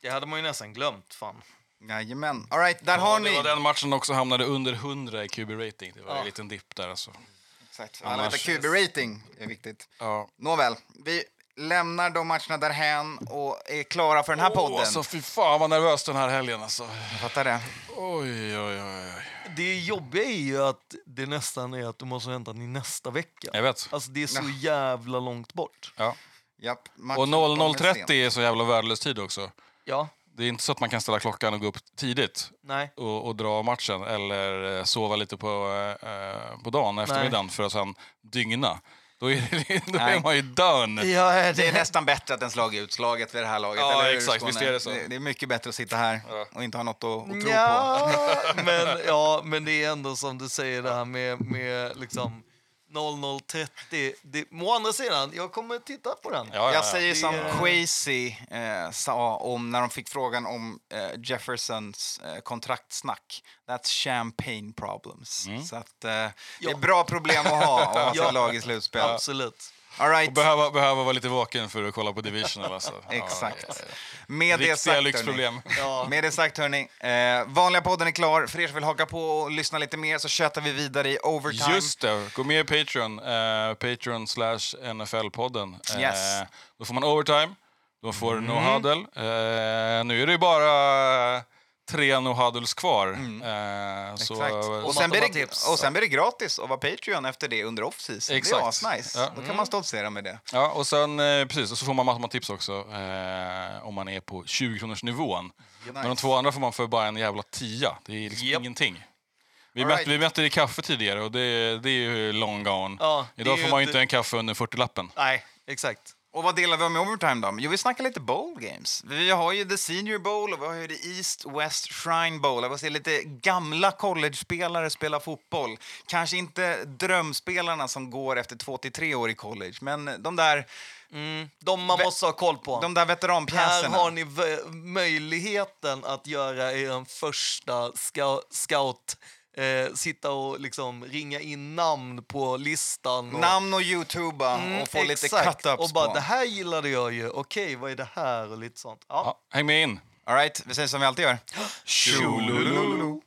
det hade man ju nästan glömt. Fan. Jajamän. All right, där har det ni... var den matchen också hamnade under 100 i QB-rating. Det var Ja. en liten dipp där alltså. Exakt. Annars- QB-rating är viktigt. Ja. Nåväl, vi lämnar de matcherna därhän och är klara för den här podden. Åh, alltså, fy fan vad nervös den här helgen alltså. Jag fattar det. Oj, oj, oj. oj. Det jobbiga är ju att det nästan är att du måste vänta till nästa vecka. Jag vet. Alltså det är så jävla långt bort. Ja. Japp, Och matchen kommer sent. 00.30 är så jävla värdelös tid också. Ja, Det är inte så att man kan ställa klockan och gå upp tidigt nej. och, och dra matchen eller eh, sova lite på, eh, på dagen, eftermiddagen, för att sen dygna. Då är, det- då är Nej. man ju done. Ja, Det är nästan bättre att ens lag är utslaget vid det här laget. Ja, eller hur, exakt. Visst är det så. Det, det är mycket bättre att sitta här Ja. och inte ha något att, att tro på. Ja, men, ja, men det är ändå som du säger det här med, med liksom 00.30. Det, å andra sidan, jag kommer titta på den. Ja, ja, Jag ja. säger som Quasi eh, sa om när de fick frågan om eh, Jeffersons eh, kontraktsnack. That's champagne problems. Mm. Så att, eh, det är bra problem att ha, att ha Ja. sitt lag i slutspel. Absolut. All right. Och behöva, behöva vara lite vaken för att kolla på Divisional. Alltså. Exakt. Ja, ja, ja. Med det sagt, hörni. lyxproblem. Ja. Med det sagt, hörni. Eh, vanliga podden är klar. För er som vill haka på och lyssna lite mer så tjötar vi vidare i overtime. Just det, gå med i Patreon. Eh, Patreon slash NFL-podden. Eh, Yes. Då får man overtime, då får no huddle. Eh, nu är det ju bara tre no huddles kvar. Eh, så, Exakt. Och sen, blir det, matematips. och sen blir det gratis att vara Patreon efter det under off-season. Det är Exakt. asnice. Ja. Då kan man stoltsera med det. Ja, och sen eh, precis, och så får man massor med tips också eh, om man är på 20 kronors nivån. Men de två andra får man för bara en jävla tia. Det är liksom Japp. ingenting. Vi, All mätte, right. vi mätte det i kaffe tidigare och det, det är ju long gone. Ja, Idag får man ju inte- inte en kaffe under 40-lappen. Nej, exakt. Och vad delar vi om i overtime då? Jo, vi snackar lite bowl games. Vi har ju the senior bowl och vi har ju the East West Shrine bowl. Vi ser lite gamla college-spelare spela fotboll. Kanske inte drömspelarna som går efter två till tre år i college, men de där, Mm, de man måste ha koll på. de där Här veteranpjäserna. har ni möjligheten att göra er första scou- scout. Eh, sitta och liksom ringa in namn på listan. Och, Namn och youtuba Mm, och få lite exakt. cut-ups Och bara, på. det här gillade jag ju. Okej, vad är det här? Och lite sånt. Ja. Ja, häng med in! All right, vi säger som vi alltid gör. Tjolo!